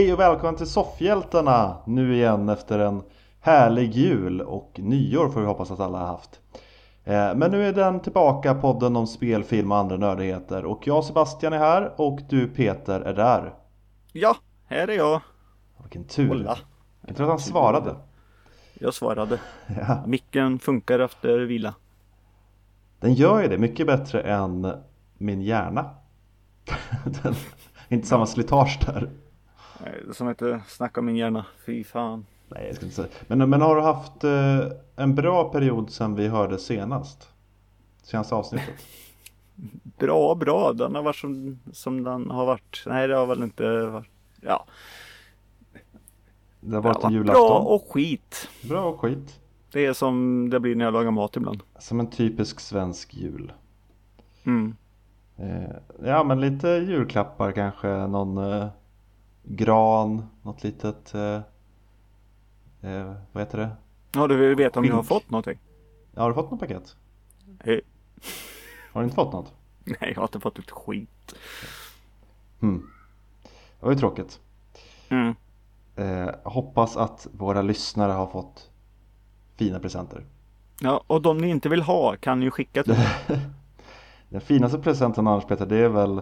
Hej och välkommen till Soffhjältarna! Nu igen efter en härlig jul och nyår får vi hoppas att alla har haft. Eh, men nu är den tillbaka, podden om spel, film och andra nördigheter. Och jag Sebastian är här och du Peter är där. Ja, här är jag. Vilken tur. Hola. Jag tror att han svarade. Jag svarade. Ja. Micken funkar efter vila. Den gör ju det mycket bättre än min hjärna. Den, inte samma slitage där. Nej, Som inte snacka min hjärna. Fy fan. Nej, jag ska inte säga. Men, men har du haft eh, en bra period sedan vi hörde senast? Senaste avsnittet? Bra, bra. Den har varit som, som den har varit. Nej, det har väl inte varit. Ja, Det har varit en varit bra julafton. och skit. Bra och skit. Det är som det blir när jag lagar mat ibland. Som en typisk svensk jul. Mm. Eh, ja, men lite julklappar kanske. Någon eh, gran, något litet... Eh, eh, vad heter det? Ja, du vill veta om jag har Skink. fått någonting? Ja, har du fått något paket? Nej, Har du inte fått något? nej, jag har inte fått ett skit. Hmm. Det var ju tråkigt. Mm. Eh, hoppas att våra lyssnare har fått fina presenter. Ja, och de ni inte vill ha kan ju skicka till. Den finaste presenten annars Peter, det är väl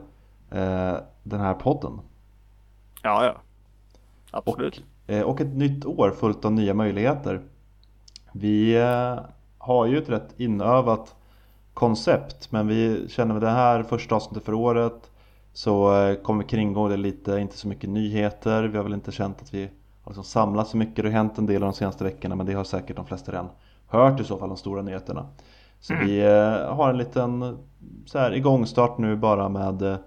eh, den här podden. Ja, ja. Och, Absolut. eh, och ett nytt år fullt av nya möjligheter. Vi eh, har ju ett rätt inövat koncept men vi känner med det här första avsnittet för året så eh, kommer vi kringgå det lite, inte så mycket nyheter. Vi har väl inte känt att vi har liksom samlat så mycket. Det har hänt en del de senaste veckorna men det har säkert de flesta redan hört i så fall, de stora nyheterna. Så vi eh, har en liten så här, igångstart nu bara med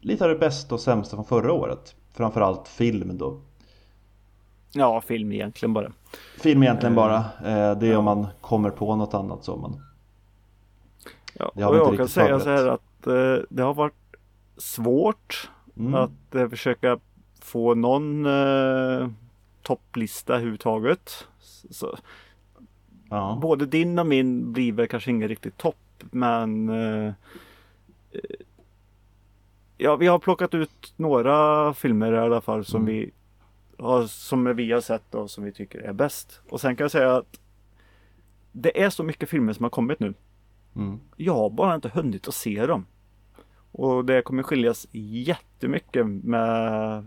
lite av det bästa och sämsta från förra året. Framförallt film då. Ja, film egentligen bara. Film egentligen Eh, bara. Eh, det är ja. om man kommer på något annat så. Men Ja, och jag kan säga så här att eh, det har varit svårt mm. att eh, försöka få någon eh, topplista överhuvudtaget. Så, ja. både din och min blir väl kanske ingen riktigt topp men Ja, vi har plockat ut några filmer i alla fall som Mm. vi har, som vi har sett och som vi tycker är bäst. Och sen kan jag säga att det är så mycket filmer som har kommit nu. Mm. Jag har bara inte hunnit att se dem. Och det kommer skiljas jättemycket med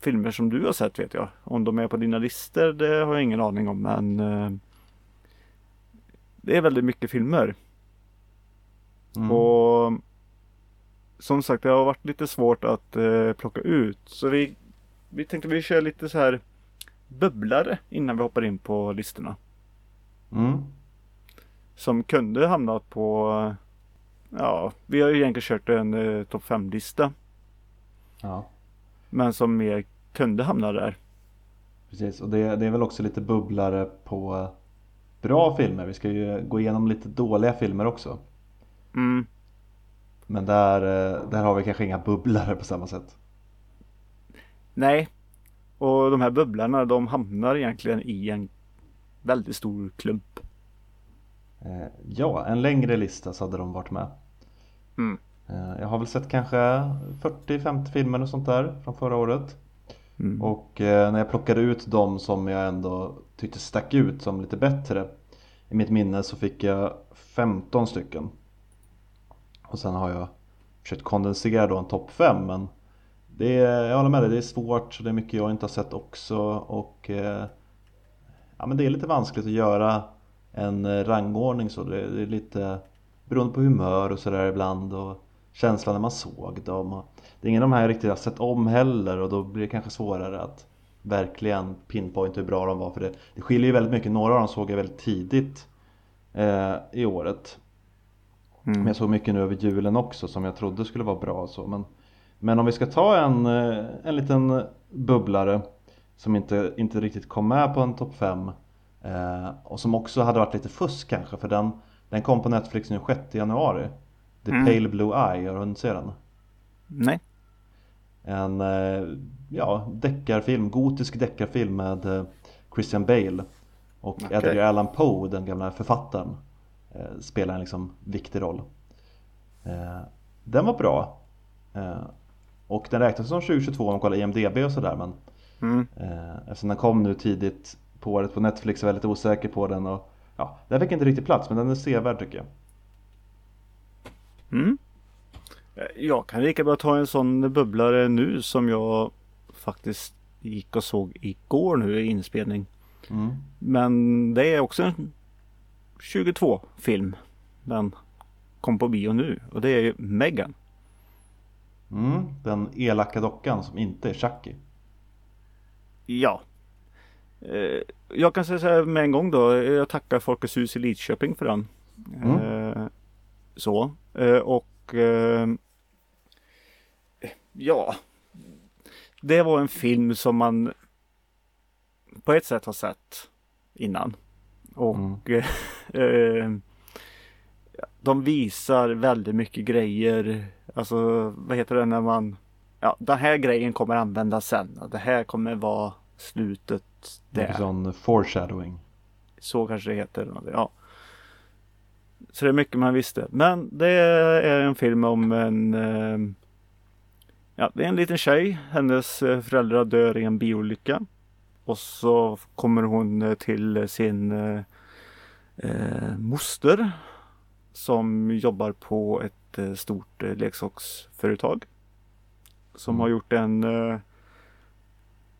filmer som du har sett vet jag. Om de är på dina listor det har jag ingen aning om men eh, Det är väldigt mycket filmer. Mm. Och Som sagt det har varit lite svårt att eh, plocka ut. Så vi Vi tänkte vi kör lite så här Bubblare innan vi hoppar in på listorna. Mm. Som kunde hamna på Ja, vi har ju egentligen kört en eh, topp 5-lista. Ja, Men som mer kunde hamna där. precis. Och det, det är väl också lite bubblare på bra filmer. Vi ska ju gå igenom lite dåliga filmer också. Mm, Men där, eh, där har vi kanske inga bubblare på samma sätt. nej. Och de här bubblarna de hamnar egentligen i en väldigt stor klump. Eh, ja, en längre lista så hade de varit med. Mm. Eh, jag har väl sett kanske 40-50 filmer och sånt där från förra året. Mm. Och när jag plockade ut de som jag ändå tyckte stack ut som lite bättre i mitt minne så fick jag 15 stycken. Och sen har jag försökt kondensera då en topp 5 men det är, jag håller med dig, det är svårt och det är mycket jag inte har sett också och eh, ja men det är lite vanskligt att göra en eh, rangordning så det, det är lite beroende på humör och sådär ibland och känslan när man såg dem. Det är ingen av de här jag riktigt har sett om heller och då blir det kanske svårare att verkligen pinpointa hur bra de var för det, det skiljer ju väldigt mycket. Några av dem såg jag väldigt tidigt eh, i året. Men Mm. jag såg mycket nu över julen också som jag trodde skulle vara bra och så. Men, men om vi ska ta en, eh, en liten bubblare som inte, inte riktigt kom med på en topp 5 eh, och som också hade varit lite fusk kanske för den, den kom på Netflix nu 6 januari. The Mm. Pale Blue Eye, har du hunnit se den? Nej. En eh, ja, deckarfilm, gotisk deckarfilm med eh, Christian Bale och Okej. Edgar Allan Poe, den gamla författaren, spelar en liksom viktig roll. Eh, den var bra. Eh, Och den räknas som 2022 om man kollar IMDB och sådär men Mm. eh, Eftersom den kom nu tidigt på året på Netflix är jag lite osäker på den och Ja, den fick inte riktigt plats men den är sevärd tycker jag Mm. Jag kan lika bra ta en sån bubblare nu som jag faktiskt gick och såg igår nu i inspelning. mm. Men det är också en 22 film. Den kom på bio nu och det är ju Megan. Mm, Den elaka dockan som inte är Chucky Ja. Eh, Jag kan säga så här med en gång då. Jag tackar Folkets hus i Lidköping för den. Mm. Eh, Så. Eh, Och ja. Det var en film som man på ett sätt har sett innan. Och Mm. eh, de visar väldigt mycket grejer. Alltså vad heter det när man Ja, den här grejen kommer användas sen. Det här kommer vara slutet där. sån foreshadowing Så kanske det heter. Ja. Så det är mycket man visste. Men det är en film om en eh, Ja, det är en liten tjej. Hennes eh, föräldrar dör i en bilolycka. Och så kommer hon eh, till sin eh, eh, moster. Som jobbar på ett eh, stort eh, leksaksföretag. Som Mm. har gjort en eh,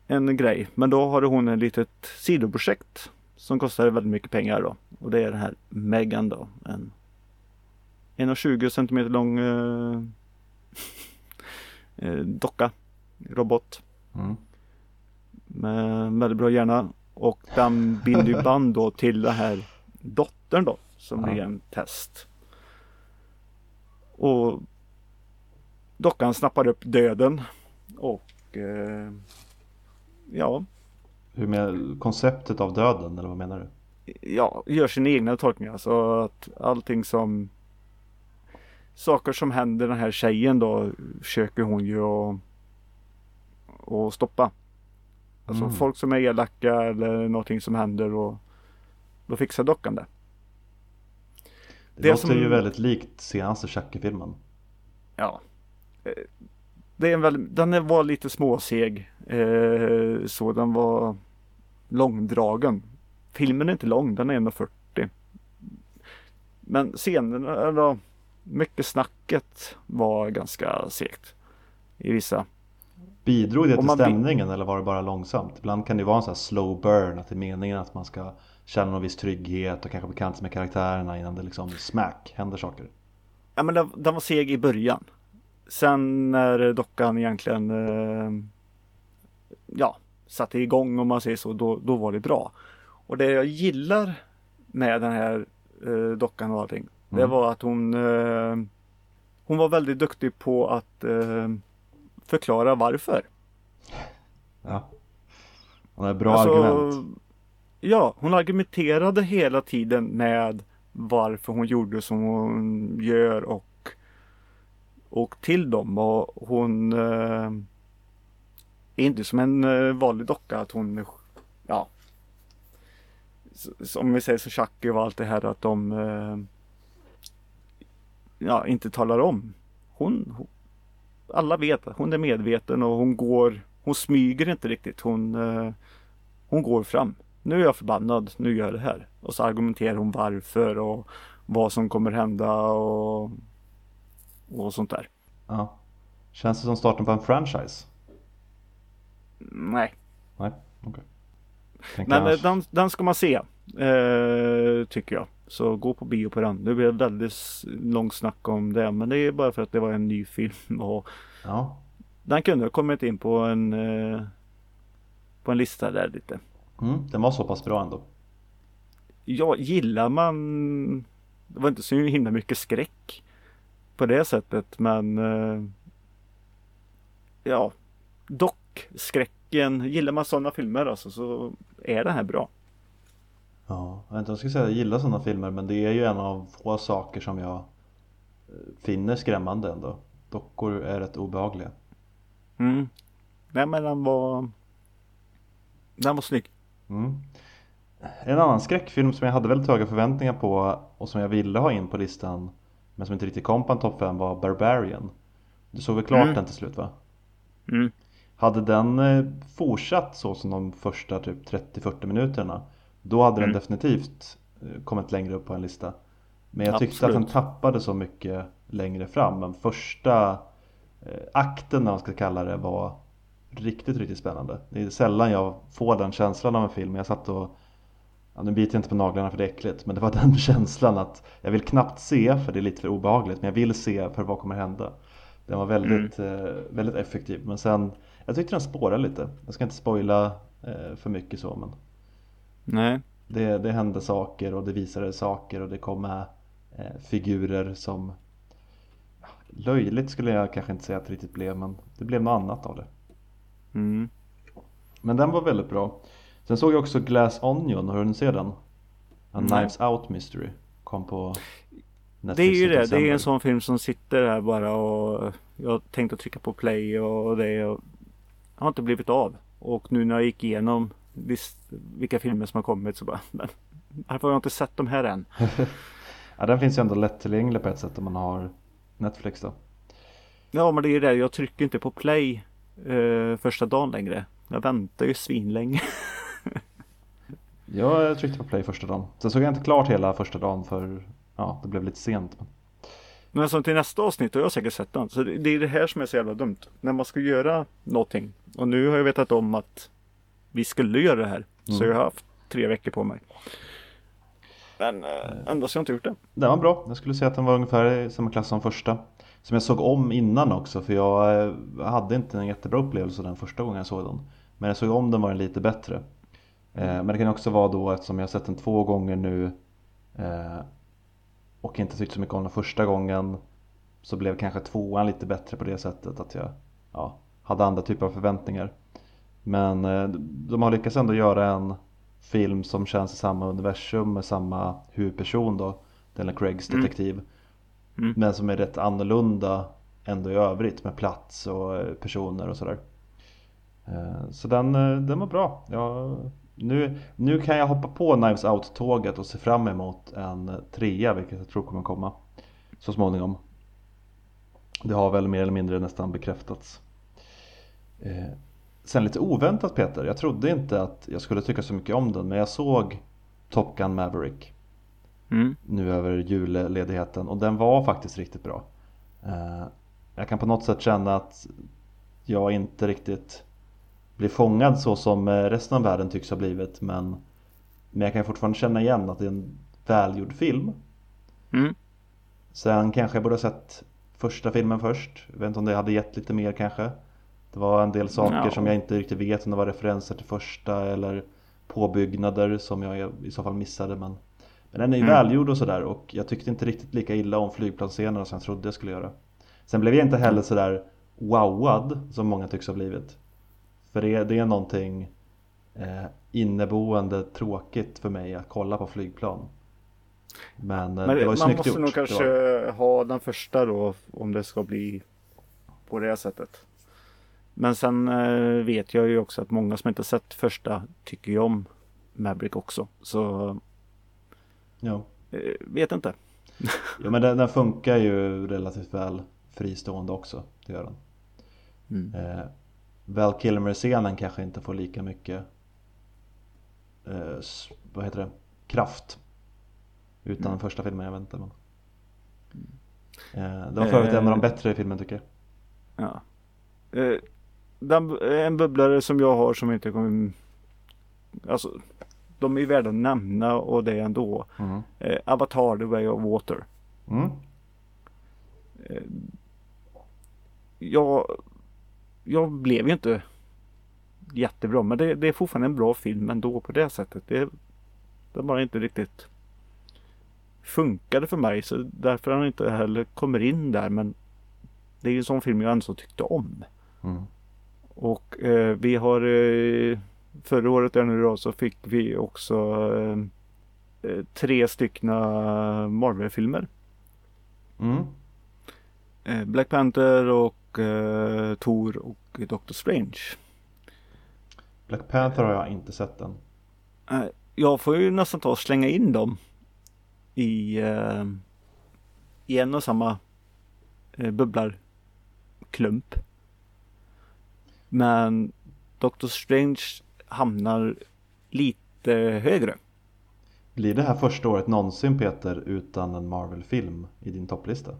en grej. Men då har hon ett litet sidoprojekt som kostar väldigt mycket pengar då. Och det är den här Megan då. En 1,20 cm lång eh, eh, docka. Robot. mm. Med väldigt bra hjärna. Och den binder ju band då till den här dottern då. Som Ja. är en test. Och dockan snappar upp döden. Och eh, ja, Hur med konceptet av döden eller vad menar du? ja, gör sina egna tolkningar. Så att allting som saker som händer den här tjejen då försöker hon ju att, att stoppa. Alltså Mm. folk som är elaka eller någonting som händer och då fixar dockan det. Det, Det låter som- ju väldigt likt senaste Chucky-filmen Ja. Eh, Det är en väldigt, den var lite småseg. Eh, så den var långdragen. Filmen är inte lång, den är 1.40. Men scenerna, eller mycket snacket var ganska segt. I vissa. Bidrog det till stämningen eller var det bara långsamt? Ibland kan det vara en sån här slow burn, att det är meningen att man ska känna någon viss trygghet och kanske bekanta sig med karaktärerna innan det liksom smack händer saker. Ja men den, den var seg i början. Sen när dockan egentligen eh, ja, satte igång om man säger så, då, då var det bra. Och det jag gillar med den här eh, dockan och allting, det Mm. var att hon eh, hon var väldigt duktig på att eh, förklara varför. Ja. Det är bra Alltså, argument. Ja, hon argumenterade hela tiden med varför hon gjorde som hon gör och och till dem och hon eh, är inte som en eh, vanlig docka att hon ja som vi säger så Chucky och allt det här att de eh, ja inte talar om. Hon, hon alla vet att hon är medveten och hon går hon smyger inte riktigt. Hon eh, hon går fram. Nu är jag förbannad, nu gör jag det här. Och så argumenterar hon varför och vad som kommer hända och, och sånt där. Ja. Känns det som starten på en franchise? Nej, Nej, okej. Tänkte men eh, den, den ska man se. Eh, tycker jag. Så gå på bio på den. Nu blir det väldigt långt snack om det. Men det är bara för att det var en ny film. Och Ja, den kunde ha kommit in på en eh, på en lista där lite. mm, den var så pass bra ändå. Ja, gillar man Det var inte så himla mycket skräck På det sättet men eh, Ja Dock skräcken Gillar man sådana filmer alltså så är den här bra Ja, jag vet inte jag skulle säga att jag gillar sådana filmer men det är ju en av få saker som jag eh, finner skrämmande ändå. Dockor är rätt obehagliga. mm. Nej men den var Den var snygg Mm. En annan skräckfilm som jag hade väldigt höga förväntningar på och som jag ville ha in på listan men som inte riktigt kom på en topp 5 var Barbarian. Du såg väl klart Mm. den till slut va? Mm. Hade den eh, fortsatt så som de första typ 30-40 minuterna Då hade den Mm. definitivt eh, kommit längre upp på en lista. Men jag tyckte Absolut. att den tappade så mycket längre fram. Men första eh, akten, när man ska kalla det, var riktigt, riktigt spännande. Det är sällan jag får den känslan av en film. Jag satt och Ja, nu biter jag inte på naglarna för det är äckligt Men det var den känslan att Jag vill knappt se för det är lite för obehagligt Men jag vill se för vad kommer hända. Den var väldigt, eh, väldigt effektiv. Men sen Jag tyckte den spårade lite. Jag ska inte spoila eh, för mycket så men Nej. det, det hände saker och det visade saker och det kom med eh, figurer som Löjligt skulle jag kanske inte säga att det riktigt blev men det blev något annat av det Mm. Men den var väldigt bra Sen såg jag också Glass Onion, har du hunnit se den? A. Knives Out Mystery Kom på Det Netflix är ju det. Det är en sån film som sitter här bara och jag tänkte trycka på play och det och har inte blivit av. Och nu när jag gick igenom list, vilka filmer som har kommit så bara men varför har jag inte sett de här än? Ja den finns ju ändå lättillgänglig på ett sätt om man har Netflix då Ja men det är ju det. Jag trycker inte på play eh, första dagen längre. Jag väntar ju svinlänge. Jag tryckte på play första dagen Sen såg jag inte klart hela första dagen för Ja det blev lite sent men... Men som till nästa avsnitt har jag säkert sett den. Så det, det är det här som är så jävla dumt. När man ska göra någonting. Och nu har jag vetat om att vi skulle göra det här. Så Mm. jag har haft tre veckor på mig. Men äh, ändå så har jag inte gjort det. Den var bra, jag skulle säga att den var ungefär i samma klass som första Som jag såg om innan också för jag eh, hade inte en jättebra upplevelse den första gången jag såg den Men jag såg om den var den lite bättre eh, Men det kan också vara då eftersom jag har sett den två gånger nu eh, Och inte tyckt så mycket om den första gången Så blev kanske tvåan lite bättre på det sättet att jag ja, hade andra typer av förväntningar Men eh, de har lyckats ändå göra en film som känns i samma universum med samma huvudperson då. Daniel Craigs Mm. detektiv. Mm. Men som är rätt annorlunda ändå i övrigt med plats och eh, personer och sådär. Eh, Så den, den var bra. Ja, nu, nu kan jag hoppa på Knives Out-tåget och se fram emot en trea vilket jag tror kommer komma så småningom. Det har väl mer eller mindre nästan bekräftats Sen lite oväntat Peter, jag trodde inte att jag skulle tycka så mycket om den men jag såg Top Gun Maverick Mm. nu över julledigheten och den var faktiskt riktigt bra. Eh, Jag kan på något sätt känna att jag inte riktigt blir fångad så som eh, resten av världen tycks ha blivit men, men jag kan fortfarande känna igen att det är en välgjord film. Mm. Sen kanske jag borde ha sett första filmen först. Jag vet inte om det hade gett lite mer kanske. Det var en del saker Ja. som jag inte riktigt vet om det var referenser till första eller påbyggnader som jag i så fall missade. Men, men den är ju Mm. välgjord och sådär och jag tyckte inte riktigt lika illa om flygplansscenerna som jag trodde jag skulle göra. Sen blev jag inte heller sådär wowad som många tycks ha blivit. För det, det är någonting eh, inneboende tråkigt för mig att kolla på flygplan. Men, eh, Men det var ju man snyggt måste gjort. nog Det kanske var- ha den första då om det ska bli på det sättet. Men sen eh, vet jag ju också att många som inte sett första tycker ju om Maverick också. Så Ja. eh, vet inte. Jo men den, den funkar ju relativt väl fristående också, det gör den. Mm. Eh, Val Kilmer-scenen kanske inte får lika mycket eh, vad heter det? kraft utan Mm. den första filmen jag väntar men. Eh, det var för övrigt en av de Eh. bättre filmerna tycker jag. Ja. Eh, den, en bubblare som jag har som inte kommer... Alltså, de är värda att nämna och det ändå. Mm. Eh, Avatar The Way of Water. Mm. Jag, jag blev ju inte jättebra men det, det är fortfarande en bra film ändå på det sättet. Det, det bara inte riktigt funkade för mig så därför har den inte heller kommer in där men det är ju en sån film jag ändå tyckte om. Mm. Och eh, vi har eh, förra året där nu då så fick vi också eh, eh, tre styckna Marvel-filmer. Mm. Eh, Black Panther och eh, Thor och Doctor Strange. Black Panther har jag inte sett än. Eh, jag får ju nästan ta och slänga in dem i, i en och samma eh, bubblarklump. Men Doctor Strange hamnar lite högre. Blir det här första året någonsin Peter utan en Marvel-film i din topplista?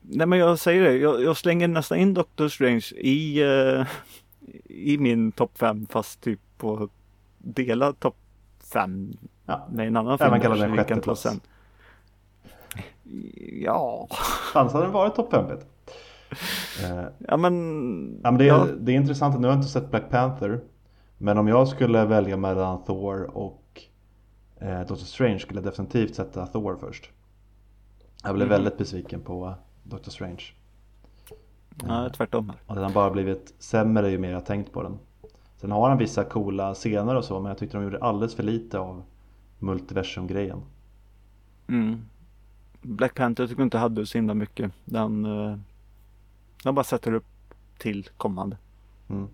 Nej men jag säger det, jag, jag slänger nästan in Doctor Strange i, uh, i min topp 5 fast typ på delad topp 5 Ja. med en annan film. Även kallad där en som vi kan ta sjätteplats. sen. Ja, Annars hade den varit topp 5 Peter. Eh, ja men. ja, men det, är, det är intressant, nu har jag inte sett Black Panther. Men om jag skulle välja mellan Thor och eh, Doctor Strange skulle jag definitivt sätta Thor först. Jag blev Mm. väldigt besviken på Doctor Strange. ja, tvärtom. Och den har bara blivit sämre ju mer jag tänkt på den. Sen har den vissa coola scener och så men jag tyckte de gjorde alldeles för lite av multiversum-grejen. Mm. Black Panther tycker jag inte hade så himla mycket. Den, den bara sätter upp till kommande. Mm.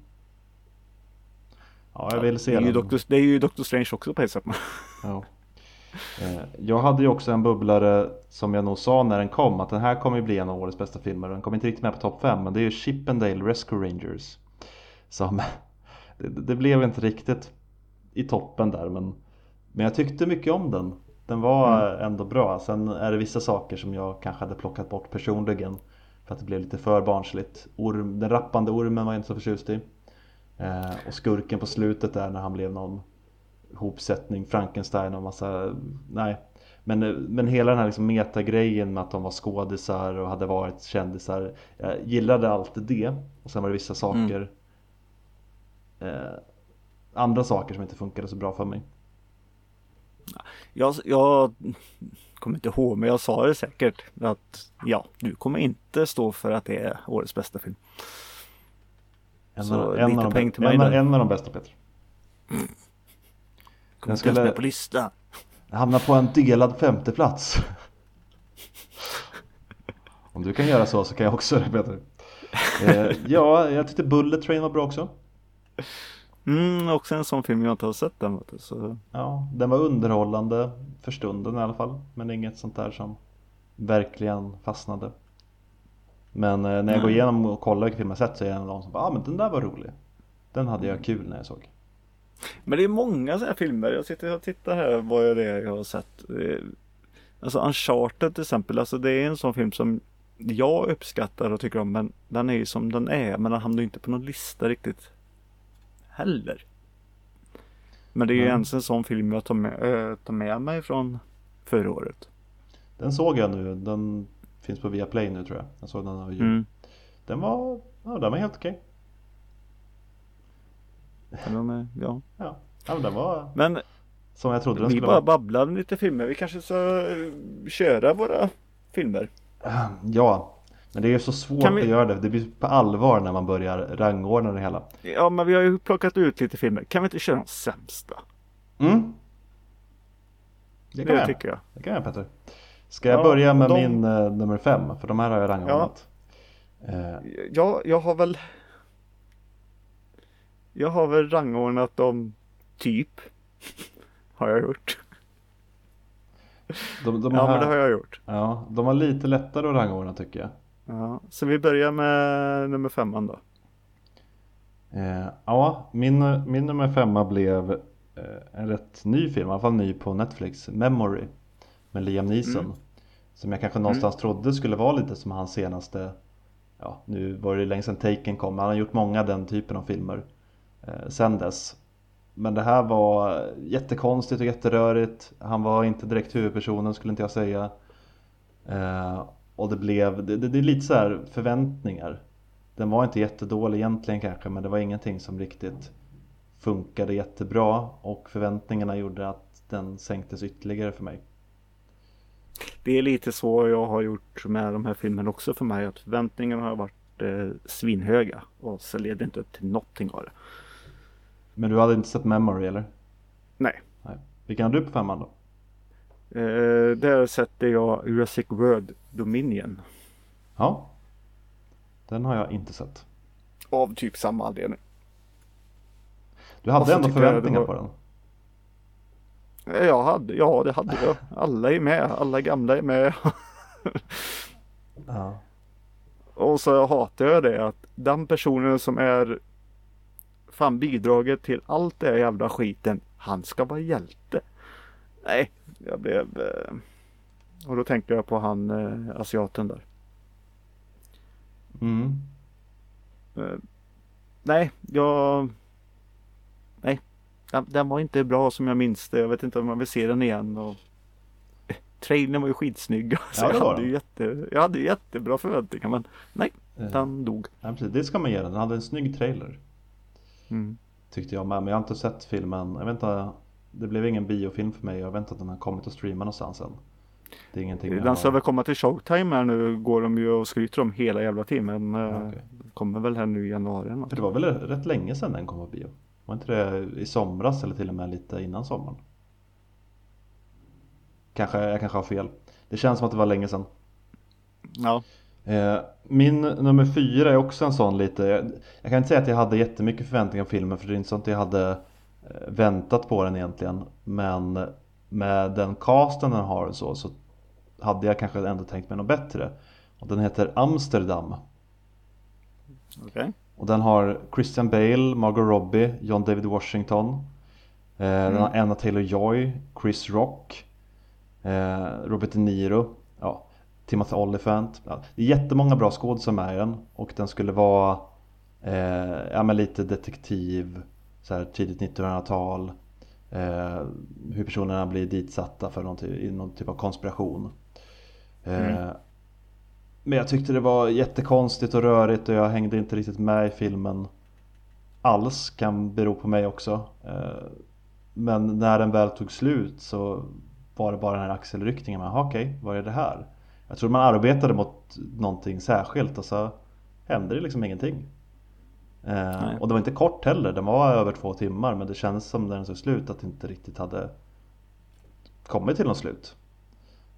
Ja, jag vill se det, är ju den. Doctor, det är ju Doctor Strange också på ett sätt. Ja. Eh, Jag hade ju också en bubblare som jag nog sa när den kom att den här kommer ju bli en av årets bästa filmer. Den kom inte riktigt med på topp 5 men det är ju Chippendale Rescue Rangers. Som, det, det blev inte riktigt i toppen där men, men jag tyckte mycket om den. Den var ändå bra. Sen är det vissa saker som jag kanske hade plockat bort personligen. För att det blev lite för barnsligt. Orm, den rappande ormen var jag inte så förtjust i. Eh, och skurken på slutet där när han blev någon hopsättning, Frankenstein och massa, nej. Men, men hela den här liksom metagrejen med att de var skådisar och hade varit kändisar. Jag gillade allt det. Och sen var det vissa saker. Eh, andra saker som inte funkade så bra för mig. Jag, jag kommer inte ihåg men jag sa det säkert. Att ja, du kommer inte stå för att det är årets bästa film. En, Så en, lite poäng till mig en, där. en av de bästa Peter. Kommer Den inte ens skulle- med på listan. Hamnar på en delad femteplats. Om du kan göra så så kan jag också det Peter. Eh, ja, jag tyckte Bullet Train var bra också. Mm, också en sån film jag inte har sett den. Så, Ja, den var underhållande för stunden i alla fall. Men inget sånt där som verkligen fastnade. Men eh, när jag går Nej. igenom och kollar vilka filmer jag sett så är jag en av de som bara, ah, men den där var rolig. Den hade jag kul när jag såg. Men det är många sådana här filmer. Jag sitter och tittar här vad är det jag har sett. Eh, Alltså Uncharted till exempel. Alltså det är en sån film som jag uppskattar och tycker om. Men den är ju som den är. Men den hamnar ju inte på någon lista riktigt. Heller. Men det är ju Nej. ens en sån film jag tar med, äh, tar med mig från förra året. Den såg jag nu, den finns på Viaplay nu tror jag. Jag såg den över jul. Mm. Den var, ja den var helt okej. Den var ja. Ja. ja, men den var Men som jag trodde den vi skulle bara vara. babblar om lite filmer. Vi kanske ska eh, köra våra filmer. Ja, men det är ju så svårt vi- att göra det. Det blir på allvar när man börjar rangordna det hela. Ja men vi har ju plockat ut lite filmer. Kan vi inte köra de sämsta? Mm. Det Det, kan jag. tycker jag. Det kan jag Petter. Ska jag Ja, börja med de- min eh, nummer fem? För de här har jag rangordnat. Eh, Jag, jag har väl Jag har väl rangordnat dem typ Har jag gjort. de, de, Ja här, men det har jag gjort. ja, de har lite lättare att rangordna tycker jag. Ja, så vi börjar med nummer femman då. Eh, ja, min, min nummer femma blev eh, en rätt ny film, i alla fall ny på Netflix, Memory med Liam Neeson. Mm. Som jag kanske någonstans trodde skulle vara lite som hans senaste, ja nu var det länge sedan Taken kom, men han har gjort många den typen av filmer eh, sen dess. Men det här var jättekonstigt och jätterörigt. Han var inte direkt huvudpersonen skulle inte jag säga. Eh, och det blev, det, det, det är lite så här förväntningar. Den var inte jättedålig egentligen kanske men det var ingenting som riktigt funkade jättebra och förväntningarna gjorde att den sänktes ytterligare för mig. Det är lite så jag har gjort med de här filmerna också för mig. Att förväntningarna har varit eh, svinhöga. Och så leder inte upp till någonting av det. Men du hade inte sett Memory eller? Nej. Nej. Vilken har du på femman då? Eh, där sätter jag Jurassic World Dominion. Ja. Den har jag inte sett. Av typ samma anledning. Du hade ändå förväntningar det på var- den. Eh, Jag hade, ja det hade jag. Alla är med. Alla gamla är med. Ja. Och så hatar jag det att den personen som är fan bidraget till allt det här jävla skiten. Han ska vara hjälte. Nej, jag blev... Eh, och då tänkte jag på han eh, asiaten där. Mm. Eh, nej, jag... Nej, den, var inte bra som jag minns det. Jag vet inte om man vill se den igen. Och... Trailern var ju skitsnygg. Så ja, jag, hade ju jätte, jag hade jättebra förväntningar men nej, den dog. Ja, precis. Det ska man ge den. Den hade en snygg trailer. Mm. Tyckte jag med. Men jag har inte sett filmen. Jag vet inte. Det blev ingen biofilm för mig. Jag inte att den har kommit att streama någonstans än. Det är ingenting Den ska väl komma till Showtime här nu. Går de ju och skryter om hela jävla timmen. Ja, okay. Kommer väl här nu i januari. För det var väl rätt länge sedan den kom på bio? Var inte det i somras eller till och med lite innan sommaren? Kanske, jag kanske har fel. Det känns som att det var länge sedan. Ja. Eh, min nummer fyra är också en sån lite, jag kan inte säga att jag hade jättemycket förväntningar på filmen för det är inte så att jag hade eh, väntat på den egentligen. Men med den casten den har så, så hade jag kanske ändå tänkt mig något bättre. Och den heter Amsterdam. Okay. Och den har Christian Bale, Margot Robbie, John David Washington. Eh, mm. Den har Anna Taylor-Joy, Chris Rock, eh, Robert De Niro. Ja, Timothy Olyphant. Ja, det är jättemånga bra skådespelare med i den och den skulle vara eh, ja, men lite detektiv, så här, tidigt 1900-tal. Eh, hur personerna blir ditsatta för någon, i någon typ av konspiration. Eh, mm. Men jag tyckte det var jättekonstigt och rörigt och jag hängde inte riktigt med i filmen alls. Kan bero på mig också. Eh, men när den väl tog slut så var det bara den här axelryckningen. Okej, okay, vad är det här? Jag tror man arbetade mot någonting särskilt och så hände det liksom ingenting. Eh, och det var inte kort heller, den var över två timmar men det kändes som när den såg slut att det inte riktigt hade kommit till något slut.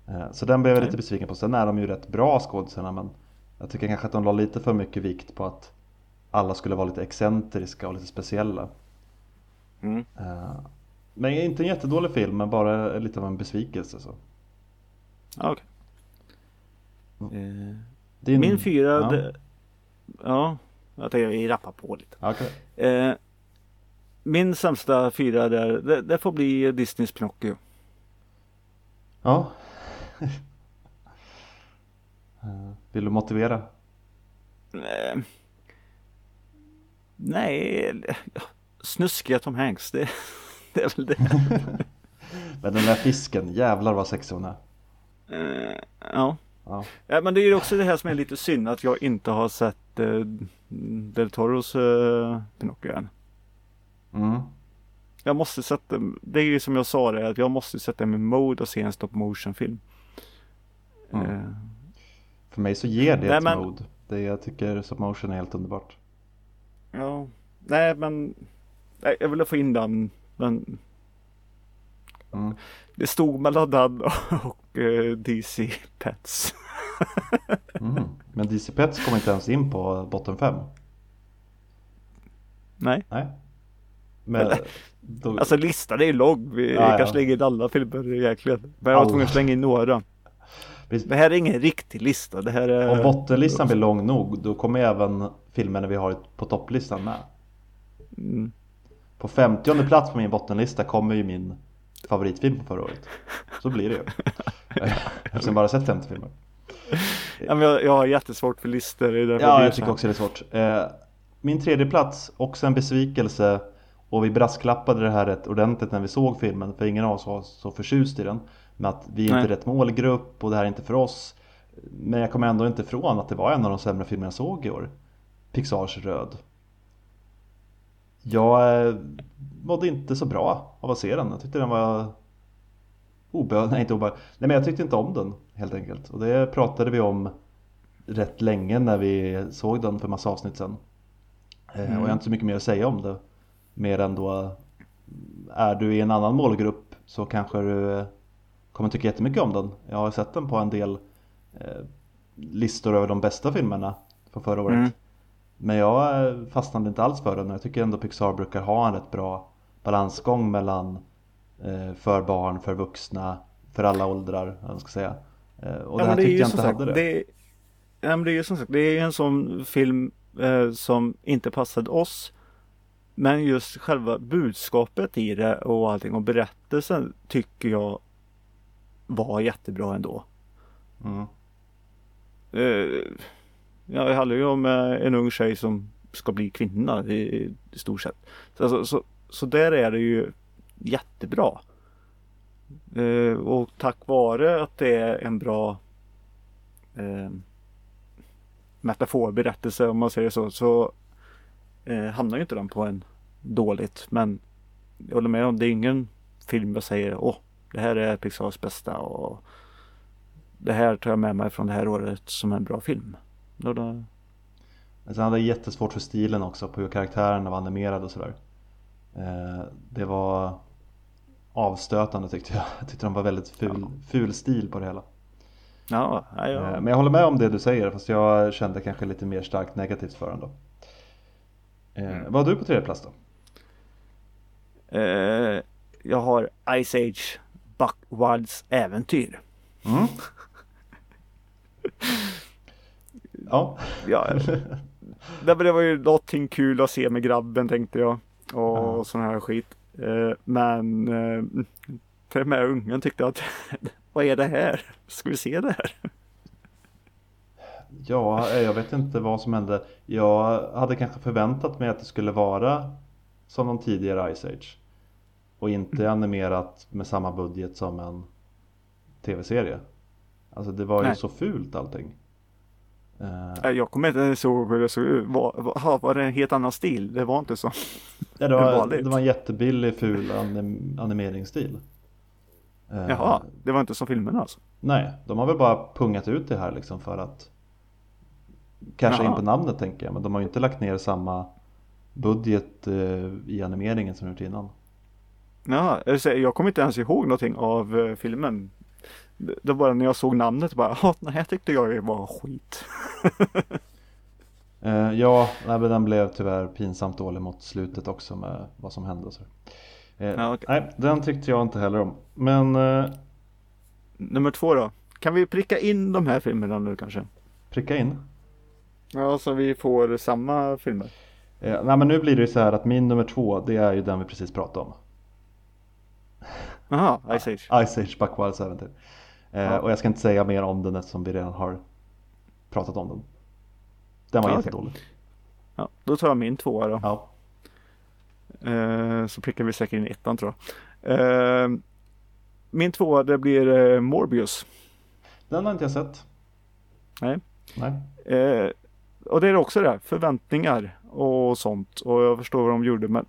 Eh, så den blev jag lite besviken på. Sen är de ju rätt bra skådisarna men jag tycker kanske att de la lite för mycket vikt på att alla skulle vara lite excentriska och lite speciella. Mm. Eh, men inte en jättedålig film men bara lite av en besvikelse så. Okej. Okay. Eh, Din... Min fyra, ja. Ja, jag tänkte jag rappar på lite. Okay. Eh, min sämsta fyra där, det, det får bli Disneys Pinocchio. Ja. Eh, vill du motivera? Eh, nej, snuskiga Tom Hanks, det, det är väl det. Men den där fisken, jävlar vad sexig hon är. Uh, ja. Ja. ja. men det är ju också det här som är lite synd att jag inte har sett eh, Del Toros eh, Pinocchio än. Mm. Jag måste sätta, det är ju som jag sa det, att jag måste sätta mig i mode och se en stop motion film. Mm. Eh. För mig så ger det Nej, ett men... mode. Det jag tycker stop motion är helt underbart. Ja, nej men jag ville få in den, men mm. det stod mellan den och uh, DC Pets. mm. Men DC Pets kommer inte ens in på botten 5. Nej. Nej. Men, då... Alltså listan är ju lång. Vi kanske ja. lägger in alla filmer egentligen. Men jag var tvungen att slänga in några. Precis. Det här är ingen riktig lista. Det här är... Om bottenlistan blir lång nog då kommer även filmerna vi har på topplistan med. Mm. På 50 plats på min bottenlista kommer ju min favoritfilm från förra året. Så blir det ju. Eftersom jag bara sett 50 filmer. Ja, men jag, jag har jättesvårt för listor. Ja, jag tycker också det är svårt. Eh, min tredje plats, också en besvikelse. Och vi brasklappade det här rätt ordentligt när vi såg filmen. För ingen av oss var så förtjust i den. Med att vi är Nej. inte rätt målgrupp och det här är inte för oss. Men jag kommer ändå inte ifrån att det var en av de sämre filmer jag såg i år. Pixars Röd. Jag eh, mådde inte så bra av att se den. Jag tyckte den var obehaglig, nej inte obehaglig. Nej men jag tyckte inte om den helt enkelt. Och det pratade vi om rätt länge när vi såg den för massa avsnitt sen. Mm. Och jag har inte så mycket mer att säga om det. Mer än då är du i en annan målgrupp så kanske du kommer tycka jättemycket om den. Jag har sett den på en del eh, listor över de bästa filmerna från förra året. Mm. Men jag fastnade inte alls för den och jag tycker ändå Pixar brukar ha en rätt bra balansgång mellan eh, för barn, för vuxna, för alla åldrar, vad ska säga. Eh, och ja, det här tyckte jag inte hade det. det. ja, men det är ju som sagt, det är en sån film eh, som inte passade oss. Men just själva budskapet i det och allting och berättelsen tycker jag var jättebra ändå. Mm. Eh, ja, det handlar ju om en ung tjej som ska bli kvinna i, i stort sett. Så, så, så, så där är det ju jättebra. Eh, och tack vare att det är en bra eh, metaforberättelse om man säger så, så eh, hamnar ju inte den på en dåligt. Men jag håller med om det är ingen film jag säger åh, det här är Pixars bästa och det här tar jag med mig från det här året som en bra film. Då, då... Sen hade jag jättesvårt för stilen också, på hur karaktärerna var animerade och sådär. Eh, det var avstötande tyckte jag. Jag tyckte de var väldigt ful, ful stil på det hela. Ja, ja, ja. Men jag håller med om det du säger fast jag kände kanske lite mer starkt negativt för den då. Eh, mm. Vad har du på tredje plats då? Eh, jag har Ice Age Buckwilds äventyr. Mm. ja. ja. Det var ju någonting kul att se med grabben tänkte jag. Och mm. sån här skit. Eh, men eh, till och med ungen tyckte att vad är det här? Ska vi se det här? Ja, eh, jag vet inte vad som hände. Jag hade kanske förväntat mig att det skulle vara som de tidigare Ice Age. Och inte mm. animerat med samma budget som en tv-serie. Alltså det var Nej. ju så fult allting. Jag kommer inte ens ihåg hur det såg ut. Var, var det en helt annan stil? Det var inte så. Ja, det, var, det var en jättebillig ful anim animeringsstil. Eh, Jaha, det var inte som filmerna alltså? Nej, de har väl bara pungat ut det här liksom för att Kanske Jaha. in på namnet tänker jag, men de har ju inte lagt ner samma budget eh, i animeringen som gjort innan. Ja, jag kommer inte ens ihåg någonting av filmen. Det var bara när jag såg namnet bara, ja, nej, jag tyckte jag var skit. ja, nej, men den blev tyvärr pinsamt dålig mot slutet också med vad som hände. Så. Eh, ja, okay. Nej, den tyckte jag inte heller om. Men... Eh, Nummer två då? Kan vi pricka in de här filmerna nu kanske? Pricka in? Ja, så vi får samma filmer. Eh, nej, men nu blir det ju så här att min nummer två, det är ju den vi precis pratade om. Jaha, Ice Age. Ice Age Buckwilds äventyr. Eh, ja. Och jag ska inte säga mer om den eftersom vi redan har pratat om den. Den var ja, jättedålig. Okay. Ja, då tar jag min tvåa då. Ja. Eh, så prickar vi säkert in ettan tror jag. Eh, min tvåa det blir eh, Morbius. Den har inte jag sett. Nej. Nej. Eh, och det är också det, förväntningar och sånt. Och jag förstår vad de gjorde men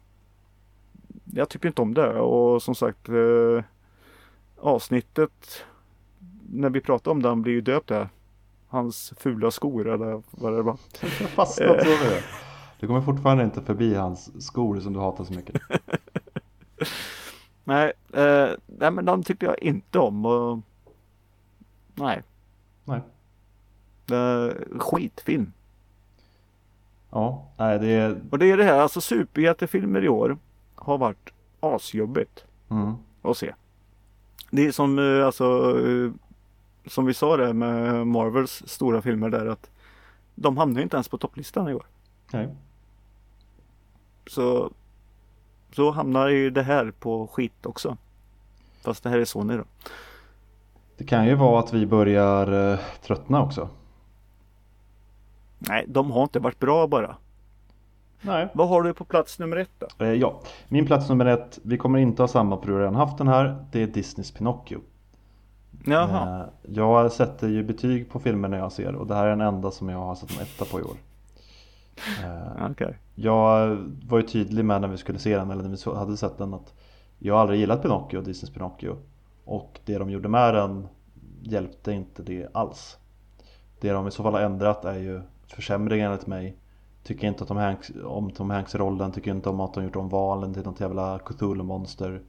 jag tycker inte om det. Och som sagt eh, avsnittet när vi pratar om den blir ju döpt där. Hans fula skor eller vad det var. Fastnat så det. Du kommer fortfarande inte förbi hans skor som du hatar så mycket. nej, eh, nej, men de tyckte jag inte om. Och... Nej. Nej. Eh, skitfilm. Ja, nej det är... Och det är det här, alltså superhjältefilmer i år har varit asjobbigt mm. att se. Det är som eh, alltså eh, som vi sa det med Marvels stora filmer där att de hamnar inte ens på topplistan i år. Nej. Så så hamnar ju det här på skit också. Fast det här är Sony då. Det kan ju vara att vi börjar eh, tröttna också. Nej, de har inte varit bra bara. Nej. Vad har du på plats nummer ett då? Eh, ja, min plats nummer ett. Vi kommer inte ha samma för du har redan haft den här. Det är Disneys Pinocchio. Jaha. Eh, jag sätter ju betyg på filmerna jag ser och det här är den enda som jag har satt en etta på i år. Eh, okay. Jag var ju tydlig med när vi skulle se den, eller när vi hade sett den, att jag aldrig gillat Pinocchio, Disneys Pinocchio. Och det de gjorde med den hjälpte inte det alls. Det de i så fall har ändrat är ju försämringar enligt mig. Tycker inte Tom Hanks, om Tom Hanks rollen, tycker inte om att de gjort om valen till något jävla Cthulhu-monster.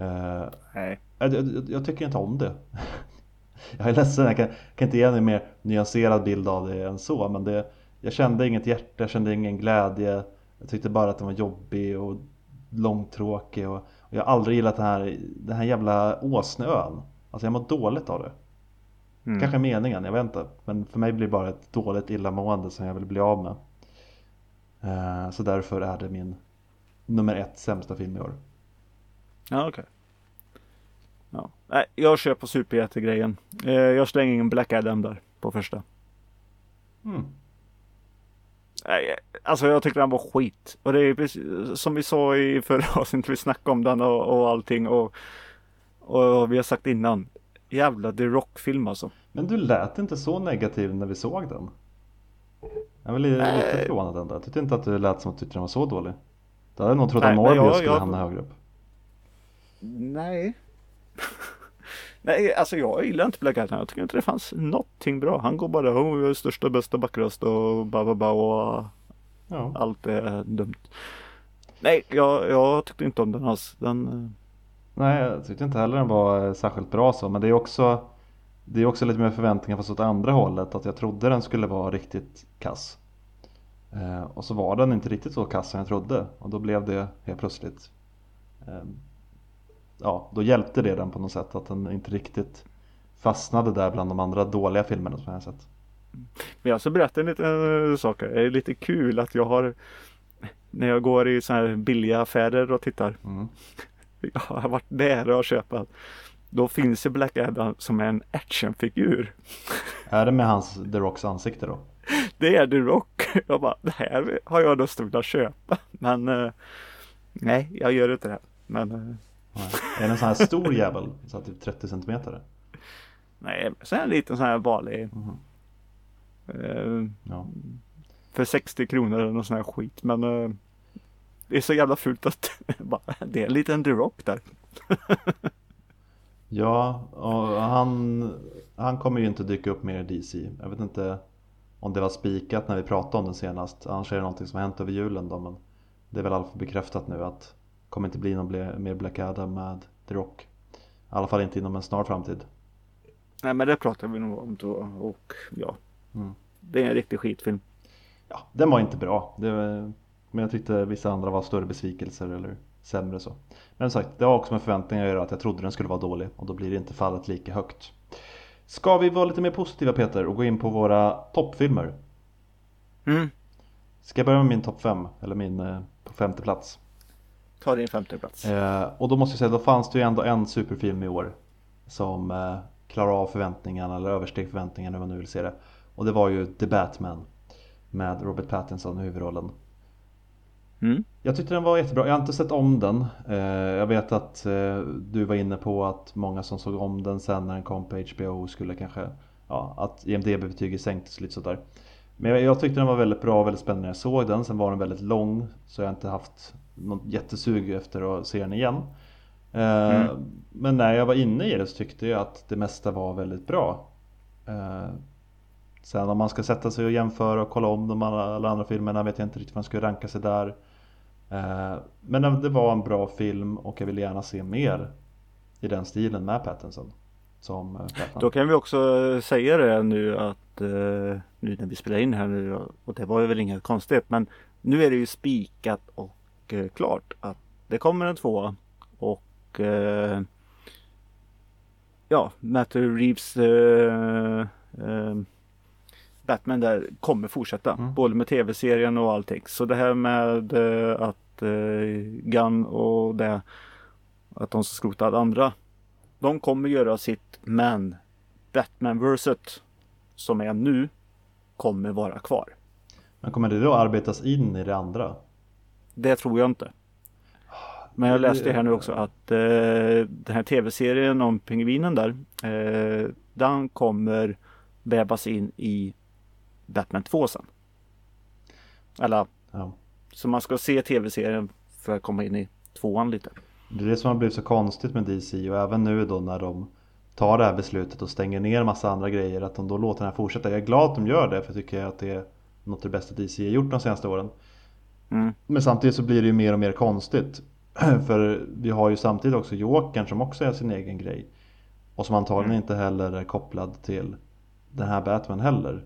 Uh, Nej. Jag, jag, jag, tycker inte om det. jag är ledsen, jag kan, kan inte ge en mer nyanserad bild av det än så. Men det, jag kände inget hjärta, jag kände ingen glädje. Jag tyckte bara att den var jobbig och långtråkig. Och, och jag har aldrig gillat den här, den här jävla åsnön. Alltså jag mår dåligt av det. Mm. Kanske meningen, jag vet inte. Men för mig blir det bara ett dåligt illamående som jag vill bli av med. Eh, så därför är det min nummer ett sämsta film i år. Ja, okej. Okay. Ja. Nej, jag kör på superhjältegrejen. Eh, jag slänger in Black Adam där på första. Mm. Nej, alltså jag tyckte den var skit. Och det är precis som vi sa i förra avsnittet, vi snackade om den och, och allting och, och vi har sagt innan. Jävla The Rock-film alltså. Men du lät inte så negativ när vi såg den. Jag var lite, förvånad ändå. Jag tyckte inte att du lät som att du tyckte den var så dålig. Då hade jag nog trott att Morbius skulle jag... hamna högre upp. Nej. Nej, alltså jag gillar inte Black Adam. Jag tycker inte det fanns någonting bra. Han går bara, oh, jag är största, bästa, vackraste och ba, ba, ba och ja. allt är dumt. Nej, jag, jag tyckte inte om den alls. Den... Eh, Nej, jag tyckte inte heller den var eh, särskilt bra så. Men det är också det är också lite mer förväntningar fast åt andra hållet. Att jag trodde den skulle vara riktigt kass. Eh, och så var den inte riktigt så kass som jag trodde. Och då blev det helt plötsligt eh, Ja, då hjälpte det den på något sätt att den inte riktigt fastnade där bland de andra dåliga filmerna som jag har sett. Men jag ska berätta en liten eh, sak. Det är lite kul att jag har när jag går i sådana här billiga affärer och tittar. Mm. Jag har varit där och köpt då finns ju Black Adam som en actionfigur. Är det med hans The Rocks ansikte då? Det är The Rock. Jag bara, det här har jag lust att köpa. Men uh, nej, jag gör inte det. Men, Är det en sån här stor jävel? Så typ 30 centimeter? Nej, så en liten sån här vanlig. Mm. Uh, ja. För 60 kronor eller någon sån här skit. Men det är så jävla fult att det är en liten Rock där. Ja, och han, han kommer ju inte dyka upp mer i DC. Jag vet inte om det var spikat när vi pratade om den senast. Annars är det någonting som har hänt över julen då. Men det är väl allt bekräftat nu att kommer inte bli någon mer Black Adam med The Rock. I alla fall inte inom en snar framtid. Nej men det pratar vi nog om då och ja. Mm. Det är en riktig skitfilm. Ja, den var inte bra. Var, men jag tyckte vissa andra var större besvikelser eller sämre så. Men som sagt, det har också med förväntningar att göra att jag trodde den skulle vara dålig och då blir det inte fallet lika högt. Ska vi vara lite mer positiva Peter och gå in på våra toppfilmer? Mm. Ska jag börja med min topp 5 eller min eh, på femte plats? Ta din femte plats. Eh, och då måste jag säga, då fanns det ju ändå en superfilm i år som eh, klarar av förväntningarna eller översteg förväntningarna hur man nu vill se det. Och det var ju The Batman med Robert Pattinson i huvudrollen. Mm. Jag tyckte den var jättebra. Jag har inte sett om den. Eh, jag vet att eh, du var inne på att många som såg om den sen när den kom på HBO skulle kanske, ja, att IMDB-betyget sänktes lite sådär. Men jag tyckte den var väldigt bra och väldigt spännande när jag såg den. Sen var den väldigt lång så jag har inte haft något jättesug efter att se den igen. Eh, mm. Men när jag var inne i det så tyckte jag att det mesta var väldigt bra. Sen om man ska sätta sig och jämföra och kolla om de alla andra filmerna vet jag inte riktigt vad man ska ranka sig där. Eh, men det var en bra film och jag vill gärna se mer i den stilen med Pattinson. Som eh. Då kan vi också säga det nu att eh, nu när vi spelar in här nu och det var ju väl inget konstigt men nu är det ju spikat och klart att det kommer en tvåa och ja, Matthew Reeves Batman där kommer fortsätta. Mm. Både med tv-serien och allting. Så det här med att eh, Gun och det att de ska skrota alla andra. De kommer göra sitt men Batman-verset som är nu kommer vara kvar. Men kommer det då arbetas in i det andra? Det tror jag inte. Men jag läste här nu också att eh, den här tv-serien om pingvinen där. Eh, den kommer vävas in i Batman 2 sen. Eller ja. Så man ska se tv-serien för att komma in i tvåan lite. Det är det som har blivit så konstigt med DC och även nu då när de tar det här beslutet och stänger ner massa andra grejer att de då låter den här fortsätta. Jag är glad att de gör det för jag tycker att det är något av det bästa DC har gjort de senaste åren. Mm. Men samtidigt så blir det ju mer och mer konstigt. För vi har ju samtidigt också Jokern som också är sin egen grej. Och som antagligen mm. inte heller är kopplad till den här Batman heller.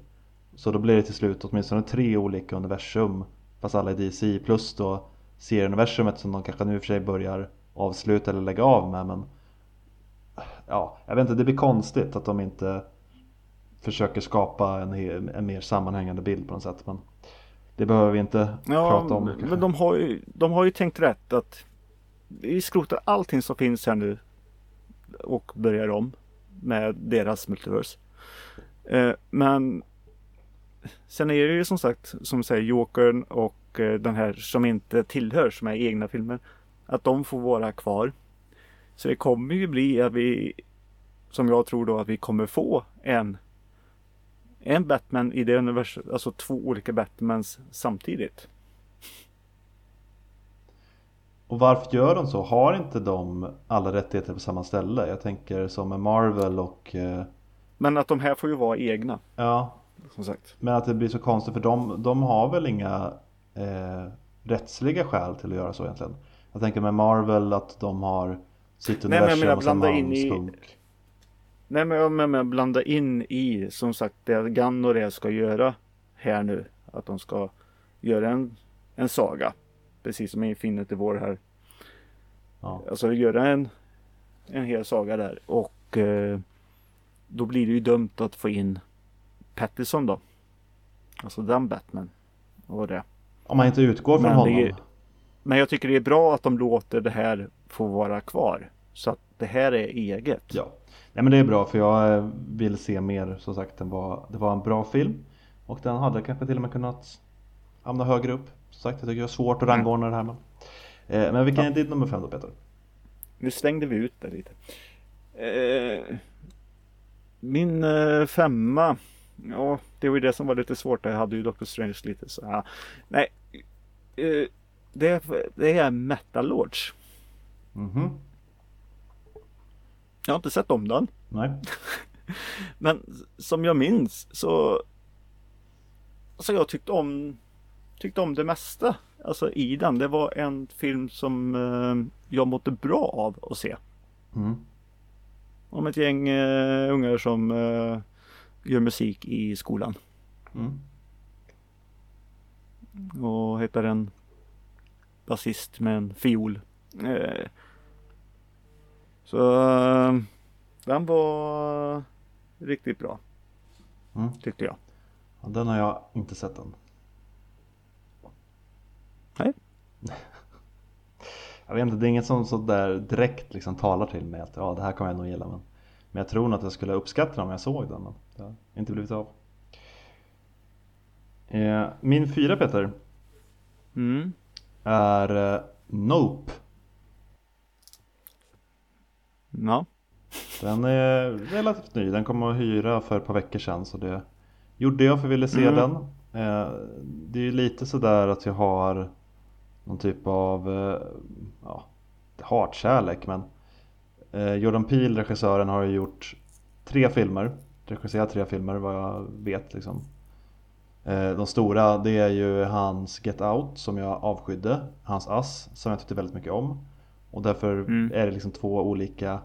Så då blir det till slut åtminstone tre olika universum Fast alla är DC plus då serieuniversumet som de kanske nu i för sig börjar avsluta eller lägga av med men Ja, jag vet inte, det blir konstigt att de inte försöker skapa en, en mer sammanhängande bild på något sätt. Men det behöver vi inte ja, prata om. Kanske. Men de har, ju, de har ju tänkt rätt att vi skrotar allting som finns här nu och börjar om med deras multiverse. Eh, men sen är det ju som sagt som säger Jokern och eh, den här som inte tillhör som är egna filmer. Att de får vara kvar. Så det kommer ju bli att vi som jag tror då att vi kommer få en en Batman i det universum, alltså två olika Batmans samtidigt. Och varför gör de så? Har inte de alla rättigheter på samma ställe? Jag tänker som med Marvel och... Eh... Men att de här får ju vara egna. Ja. Som sagt. Men att det blir så konstigt för de, de har väl inga eh, rättsliga skäl till att göra så egentligen. Jag tänker med Marvel att de har sitt universum Nej, men jag menar, blanda in i, spunk. Nej men jag menar blanda in i som sagt det det ska göra här nu. Att de ska göra en, en saga. Precis som i Infinity War här. Ja. Alltså göra en, en hel saga där och eh, då blir det ju dumt att få in Pattison då. Alltså den Batman. Och det. Om man inte utgår från men honom. Det, men jag tycker det är bra att de låter det här få vara kvar. Så att det här är eget. Ja. Nej men det är bra för jag eh, vill se mer som sagt. Den var, det var en bra film. Och den hade kanske till och med kunnat hamna högre upp. Som sagt jag tycker det är svårt att rangordna det här men. Eh, men vilken ja. är din nummer fem då Peter? Nu slängde vi ut det lite. Eh, min eh, femma. Ja det var ju det som var lite svårt. Jag hade ju Doctor Strange lite så. Ja. Nej. Eh, det, det är Metal Lords. Mm -hmm. Jag har inte sett om den. Nej. Men som jag minns så Alltså jag tyckte om Tyckte om det mesta Alltså i den. Det var en film som eh, jag mådde bra av att se. Mm. Om ett gäng eh, ungar som eh, gör musik i skolan. Mm. Och hittar en basist med en fiol. Eh, så eh, den var riktigt bra. Mm. Tyckte jag. Ja, den har jag inte sett än. Nej. jag vet inte, det är inget som så där direkt liksom talar till mig att ja, det här kommer jag nog gilla. Men, men jag tror nog att jag skulle uppskatta den om jag såg den. Men det har inte blivit av. Eh, min fyra Peter. Mm. Är eh, Nope. Ja. Den är relativt ny. Den kom att hyra för ett par veckor sedan. Så det gjorde jag för att jag ville se mm. den. Eh, det är ju lite sådär att jag har någon typ av eh, ja, hatkärlek. Men eh, Jordan Peele, regissören, har ju gjort tre filmer. Regisserat tre filmer vad jag vet liksom. De stora det är ju hans Get Out som jag avskydde. Hans Ass som jag tyckte väldigt mycket om. Och därför mm. är det liksom två olika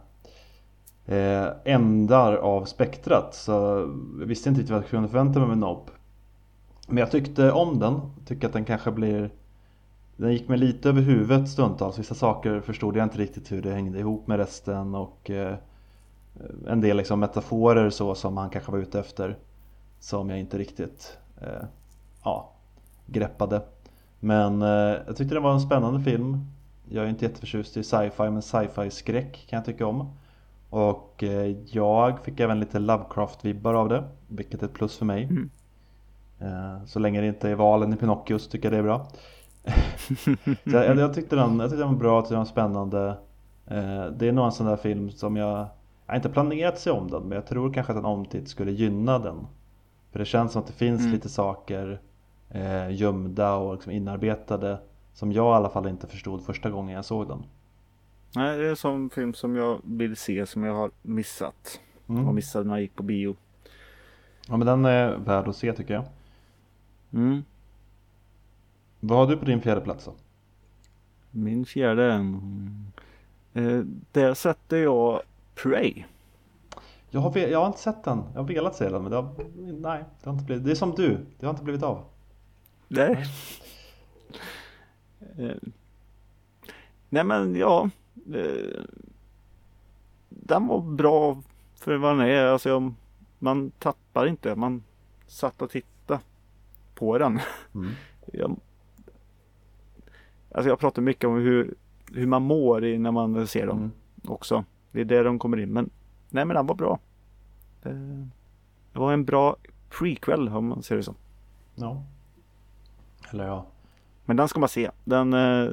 eh, ändar av spektrat. Så jag visste inte riktigt vad jag kunde förvänta mig med Nope. Men jag tyckte om den. Tycker att den kanske blir Den gick mig lite över huvudet stundtals. Vissa saker förstod jag inte riktigt hur det hängde ihop med resten och eh, en del liksom metaforer så som han kanske var ute efter. Som jag inte riktigt eh, ja, greppade. Men eh, jag tyckte det var en spännande film. Jag är inte jätteförtjust i sci-fi men sci-fi skräck kan jag tycka om. Och eh, jag fick även lite Lovecraft-vibbar av det, vilket är ett plus för mig. Mm. Eh, så länge det inte är valen i Pinocchio så tycker jag det är bra. så jag, jag, tyckte den, jag tyckte den var bra, jag tyckte den var spännande. Eh, det är nog en sån där film som jag, jag har inte planerat sig om den, men jag tror kanske att en omtitt skulle gynna den. För det känns som att det finns mm. lite saker eh, gömda och liksom inarbetade som jag i alla fall inte förstod första gången jag såg den. Nej, det är en sån film som jag vill se som jag har missat. Mm. Och missade när jag gick på bio. Ja men den är värd att se tycker jag. Mm. Vad har du på din fjärde plats då? Min fjärde? Eh, där sätter jag Prey. Jag har, jag har inte sett den. Jag har velat se den men det har, nej, det har inte blivit. Det är som du, det har inte blivit av. Nej. Eh, nej men ja, Eh, den var bra för vad den är. Alltså man tappar inte. Man satt och tittade på den. Mm. Jag, alltså jag pratar mycket om hur, hur man mår i, när man ser dem Mm. också. Det är där de kommer in. Men nej men den var bra. Det, det var en bra prequel om man ser det så. Ja. Eller ja. Men den ska man se. Den eh,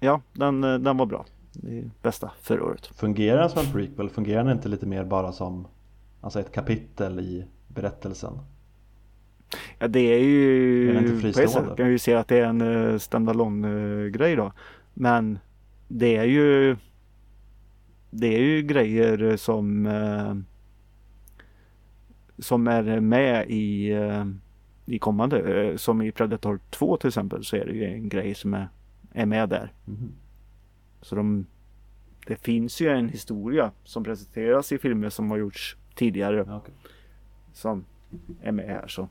Ja, den, eh, den var bra. Det bästa förra året. Fungerar den som en prequel? Fungerar den inte lite mer bara som alltså ett kapitel i berättelsen? Ja det är ju Är den inte fristående? kan ju se att det är en uh, standalone eh, grej då. Men det är ju Det är ju grejer som eh, Som är med i eh, I kommande eh, Som i Predator 2 till exempel så är det ju en grej som är, är med där. Mhm. Så de Det finns ju en historia som presenteras i filmer som har gjorts tidigare okej. som är med här så.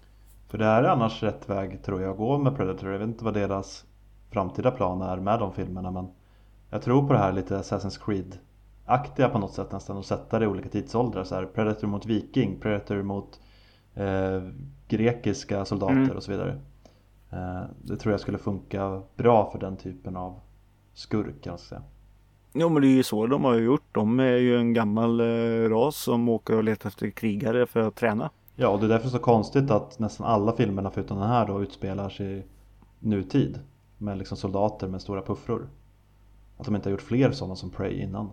För det här är annars rätt väg tror jag att gå med Predator. Jag vet inte vad deras framtida plan är med de filmerna men jag tror på det här lite Assassin's Creed-aktiga på något sätt nästan och sätta det i olika tidsåldrar. Så här, Predator mot Viking, Predator mot eh, grekiska soldater Mm. och så vidare. Eh, det tror jag skulle funka bra för den typen av skurk ska säga. Jo men det är ju så de har gjort. De är ju en gammal eh, ras som åker och letar efter krigare för att träna. Ja och det är därför så konstigt att nästan alla filmerna förutom den här då utspelar sig i nutid. Med liksom soldater med stora puffror. Att de inte har gjort fler sådana som Prey innan.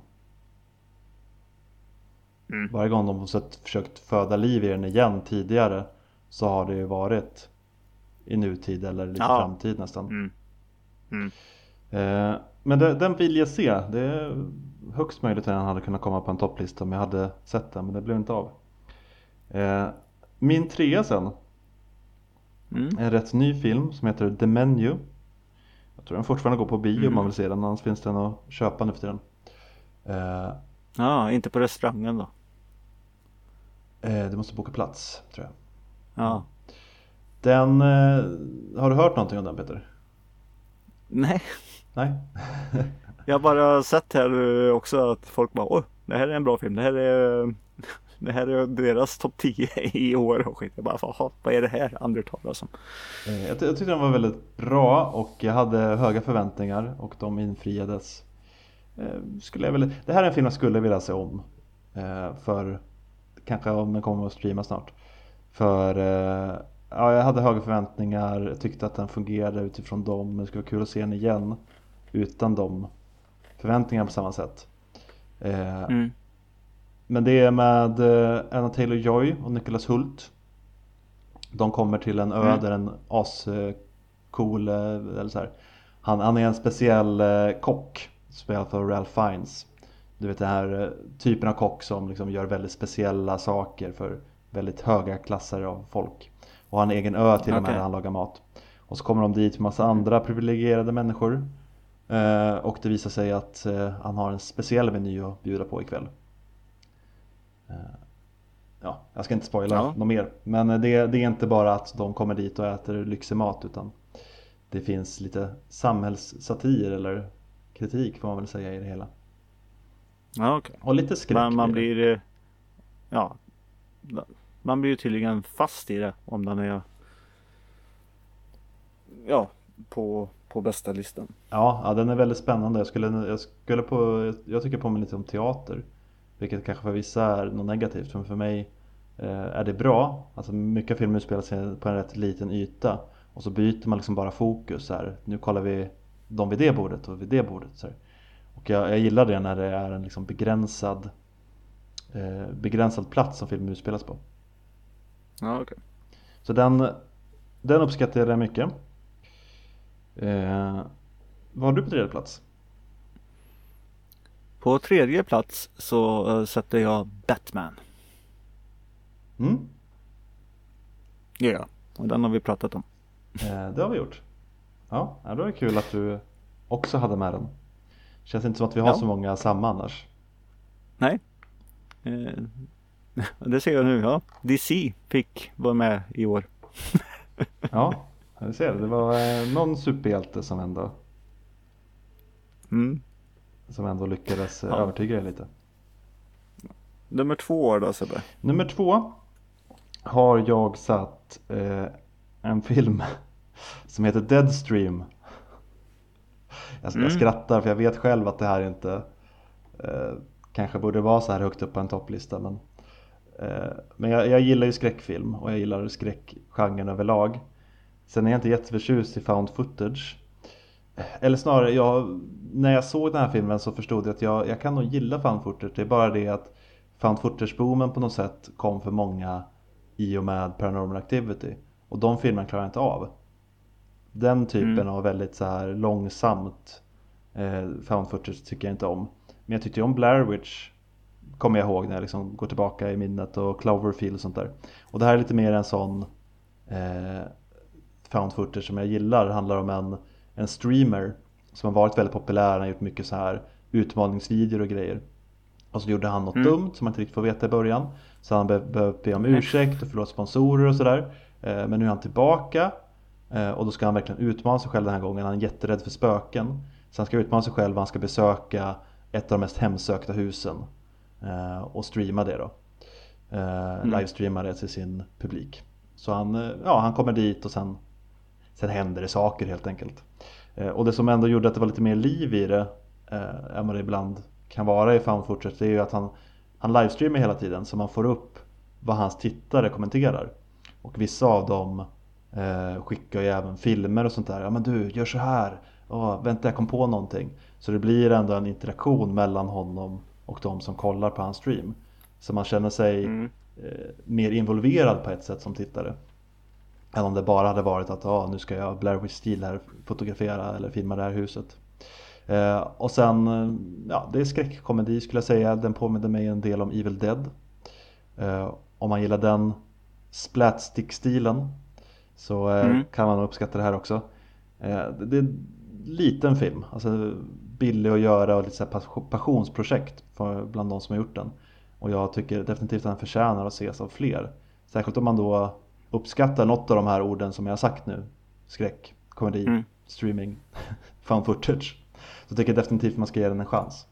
Mm. Varje gång de har försökt föda liv i den igen tidigare så har det ju varit i nutid eller lite Ja. framtid nästan. Mm. Mm. Eh, men det, den vill jag se. Det är högst möjligt att den hade kunnat komma på en topplista om jag hade sett den men det blev inte av. Eh, min trea sen Mm. en rätt ny film som heter The Menu. Jag tror den fortfarande går på bio om Mm. man vill se den, annars finns den att köpa nu för tiden. Eh, Ja, inte på restaurangen då. Eh, du måste boka plats tror jag. Ja. Den, eh, har du hört någonting om den Peter? Nej, Nej? jag har bara sett här eh, också att folk bara Åh, det här är en bra film. Det här är det här är deras topp 10 i år och skit. Jag bara, "Jaha, vad är det här Undertale alltså? Jag, ty- jag tyckte den var väldigt bra och jag hade höga förväntningar och de infriades. Skulle jag väl, det här är en film jag skulle vilja se om. För kanske om den kommer att streama snart. För eh, ja, jag hade höga förväntningar, jag tyckte att den fungerade utifrån dem. Men det skulle vara kul att se den igen utan de förväntningarna på samma sätt. Eh, Mm. men det är med eh, Anna Taylor-Joy och Nicholas Hult. De kommer till en ö Mm. där en ascool, eller så här. Han, han är en speciell eh, kock, spelad för Ralph Fiennes. Du vet den här eh, typen av kock som liksom gör väldigt speciella saker för väldigt höga klasser av folk. Och har en egen ö till och med där han lagar mat. Och så kommer de dit med massa andra privilegierade människor. Eh, och det visar sig att eh, han har en speciell meny att bjuda på ikväll. Ja, jag ska inte spoila Ja. något mer. Men det, det är inte bara att de kommer dit och äter lyxig mat utan det finns lite samhällssatir eller kritik får man väl säga i det hela. Ja, okej. Och lite skräck. Men man blir eh, Ja Man blir ju tydligen fast i det om den är Ja På, på bästa listan. Ja, ja, den är väldigt spännande. Jag, skulle, jag, skulle på, jag tycker på mig lite om teater. Vilket kanske för vissa är något negativt. Men för mig eh, är det bra. Alltså mycket filmer utspelar sig på en rätt liten yta. Och så byter man liksom bara fokus. Så här. Nu kollar vi de vid det bordet och vid det bordet. Så här. Och jag, jag gillar det när det är en liksom begränsad, eh, begränsad plats som filmen utspelas på. Ja okej. Så den, den uppskattar jag mycket. Eh, vad har du på tredje plats? På tredje plats så eh, sätter jag Batman. Mm, Ja. Och den har vi pratat om. eh, det har vi gjort. Ja, ja, då är det kul att du också hade med den. Känns inte som att vi har Ja. så många samma annars. Nej. Eh, det ser jag nu ja. DC fick vara med i år. Ja, jag ser det. Det var eh, någon superhjälte som ändå, Mm. som ändå lyckades eh, Ja. övertyga dig lite. Nummer två då Sebbe? Nummer två har jag satt eh, en film som heter Deadstream. Jag, mm. jag skrattar för jag vet själv att det här inte eh, kanske borde vara så här högt upp på en topplista. Men, eh, men jag, jag, gillar ju skräckfilm och jag gillar skräckgenren överlag. Sen är jag inte jätteförtjust i found footage. Eller snarare, jag, när jag såg den här filmen så förstod jag att jag, jag kan nog gilla found footage. Det är bara det att found footage-boomen på något sätt kom för många i och med Paranormal Activity. Och de filmerna klarar jag inte av. Den typen mm. av väldigt så här långsamt eh, found footage tycker jag inte om. Men jag tyckte om Blair Witch kommer jag ihåg när jag liksom går tillbaka i minnet och Cloverfield och sånt där. Och det här är lite mer en sån eh, found footage som jag gillar. Det handlar om en, en streamer som har varit väldigt populär. Han har gjort mycket så här utmaningsvideor och grejer. Och så gjorde han något mm. dumt som man inte riktigt får veta i början. Så han behövde be om ursäkt och förlåt sponsorer och sådär. Eh, men nu är han tillbaka och då ska han verkligen utmana sig själv den här gången. Han är jätterädd för spöken. Så han ska utmana sig själv och han ska besöka ett av de mest hemsökta husen eh, och streama det då. Mm. Livestreama det till sin publik. Så han, ja, han kommer dit och sen, sen händer det saker helt enkelt. Och det som ändå gjorde att det var lite mer liv i det än vad det ibland kan vara i Found Footage det är ju att han, han livestreamar hela tiden så man får upp vad hans tittare kommenterar. Och vissa av dem eh, skickar ju även filmer och sånt där. Ja men du, gör så här. Oh, vänta, jag kom på någonting. Så det blir ändå en interaktion mellan honom och de som kollar på hans stream. Så man känner sig mm. eh, mer involverad på ett sätt som tittare. Än om det bara hade varit att ah, nu ska jag Blair Witch Steel här fotografera eller filma det här huset. Eh, och sen, eh, ja det är skräckkomedi skulle jag säga. Den påminner mig en del om Evil Dead. Eh, om man gillar den splatstick-stilen så eh, mm. kan man uppskatta det här också. Eh, det är en liten film, alltså billig att göra och lite så passionsprojekt bland de som har gjort den. Och jag tycker definitivt att den förtjänar att ses av fler. Särskilt om man då uppskattar något av de här orden som jag har sagt nu. Skräck, komedi, mm. streaming, found footage. Så tycker jag definitivt att man ska ge den en chans.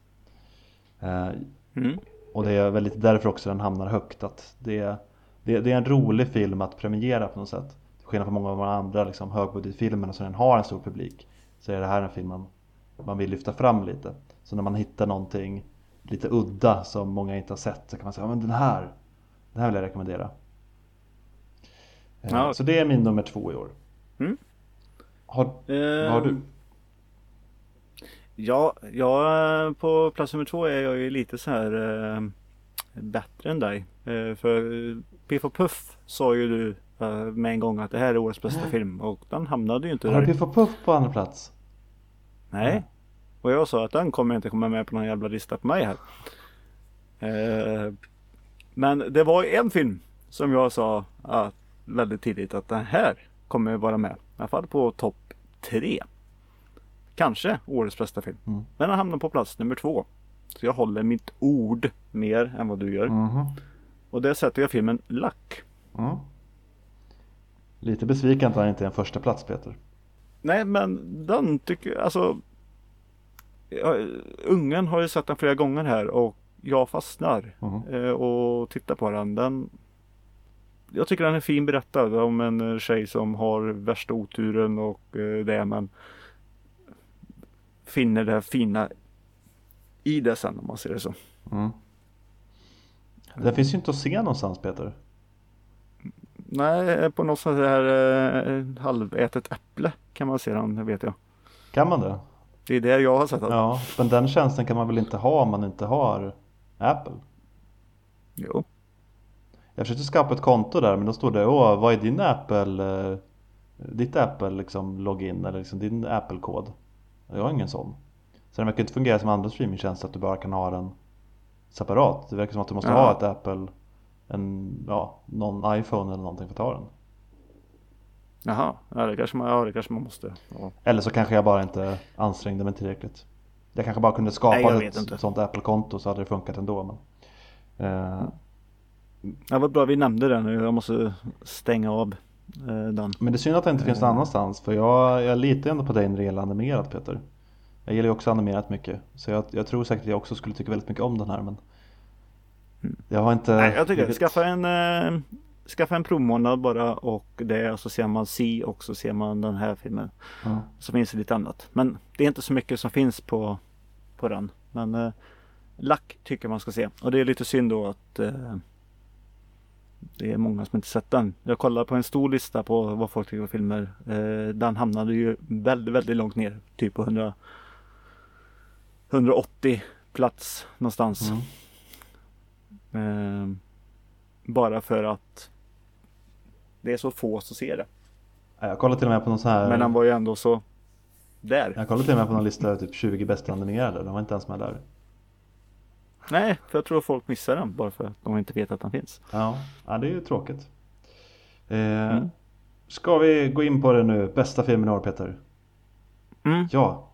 Eh, mm. Och det är väl lite därför också den hamnar högt. Att det, är, det, det är en rolig film att premiera på något sätt. Till skillnad från många av de andra liksom, högbudgetfilmerna som den har en stor publik. Så är det här en film man, man vill lyfta fram lite. Så när man hittar någonting lite udda som många inte har sett så kan man säga men den här, den här vill jag rekommendera. Eh, ja. Så det är min nummer två i år. Mm. Har, vad har du? Ehm, Ja, jag, på plats nummer två är jag ju lite så här eh, bättre än dig. Eh, för Piff och Puff sa ju du eh, med en gång att det här är årets bästa film och den hamnade ju inte där. Har du Piff och Puff på andra plats? Nej. Och jag sa att den kommer inte komma med på någon jävla lista på mig här. Eh, men det var en film som jag sa att, väldigt tidigt att den här kommer vara med. I alla fall på topp tre. Kanske årets bästa film. Mm. Men han hamnar på plats nummer två. Så jag håller mitt ord mer än vad du gör. Mm. Och där sätter jag filmen Luck. Mm. Lite besviken att han inte är en första plats Peter. Nej men den tycker jag alltså. Ungen har ju sett den flera gånger här och jag fastnar mm. och tittar på den. den. Jag tycker den är fin berättad om en tjej som har värsta oturen och eh, det men finner det fina i det sen om man ser det så. Mm. Det finns ju inte att se någonstans Peter. Nej, på något sånt här eh, halvätet äpple kan man se den vet jag. Kan man det? Det är det jag har sett den. Ja, men den tjänsten kan man väl inte ha om man inte har Apple? Jo. Jag försökte skapa ett konto där men då stod det Åh, vad är din Apple eh, Ditt Apple liksom login eller liksom din Apple-kod jag har ingen sån. Så den verkar inte fungera som andra streamingtjänster att du bara kan ha den separat. Det verkar som att du måste ja. ha ett Apple, en, ja, någon iPhone eller någonting för att ta den. Jaha, ja det kanske man, ja, det kanske man måste. Ja. Eller så kanske jag bara inte ansträngde mig tillräckligt. Jag kanske bara kunde skapa Nej, ett inte. sånt Apple-konto så hade det funkat ändå. Men, eh. Ja vad bra vi nämnde det nu. Jag måste stänga av Eh, den. Men det är synd att det inte finns någon eh. annanstans för jag, jag litar ändå på dig när det gäller animerat Peter. Jag gillar ju också animerat mycket så jag, jag tror säkert att jag också skulle tycka väldigt mycket om den här men Jag har inte... Nej, jag tycker skaffa en eh, Skaffa en provmånad bara och det och så ser man Si och så ser man den här filmen. Ja. Så finns det lite annat. Men det är inte så mycket som finns på, på den. Men eh, Lack tycker man ska se. Och det är lite synd då att eh, det är många som inte sett den. Jag kollar på en stor lista på vad folk tycker om filmer. Eh, den hamnade ju väldigt, väldigt långt ner. Typ på 100, 180 plats någonstans. Mm. Eh, bara för att det är så få som ser det. Ja, Jag kollade till och med på någon sån här... Men han var ju ändå så där. Jag kollade till och med på någon lista över typ 20 bästa animerade. De var inte ens med där. Nej, för jag tror folk missar den bara för att de inte vet att den finns. Ja, ja det är ju tråkigt. Eh, Mm. Ska vi gå in på det nu? Bästa filmen i år Peter? Mm, Ja,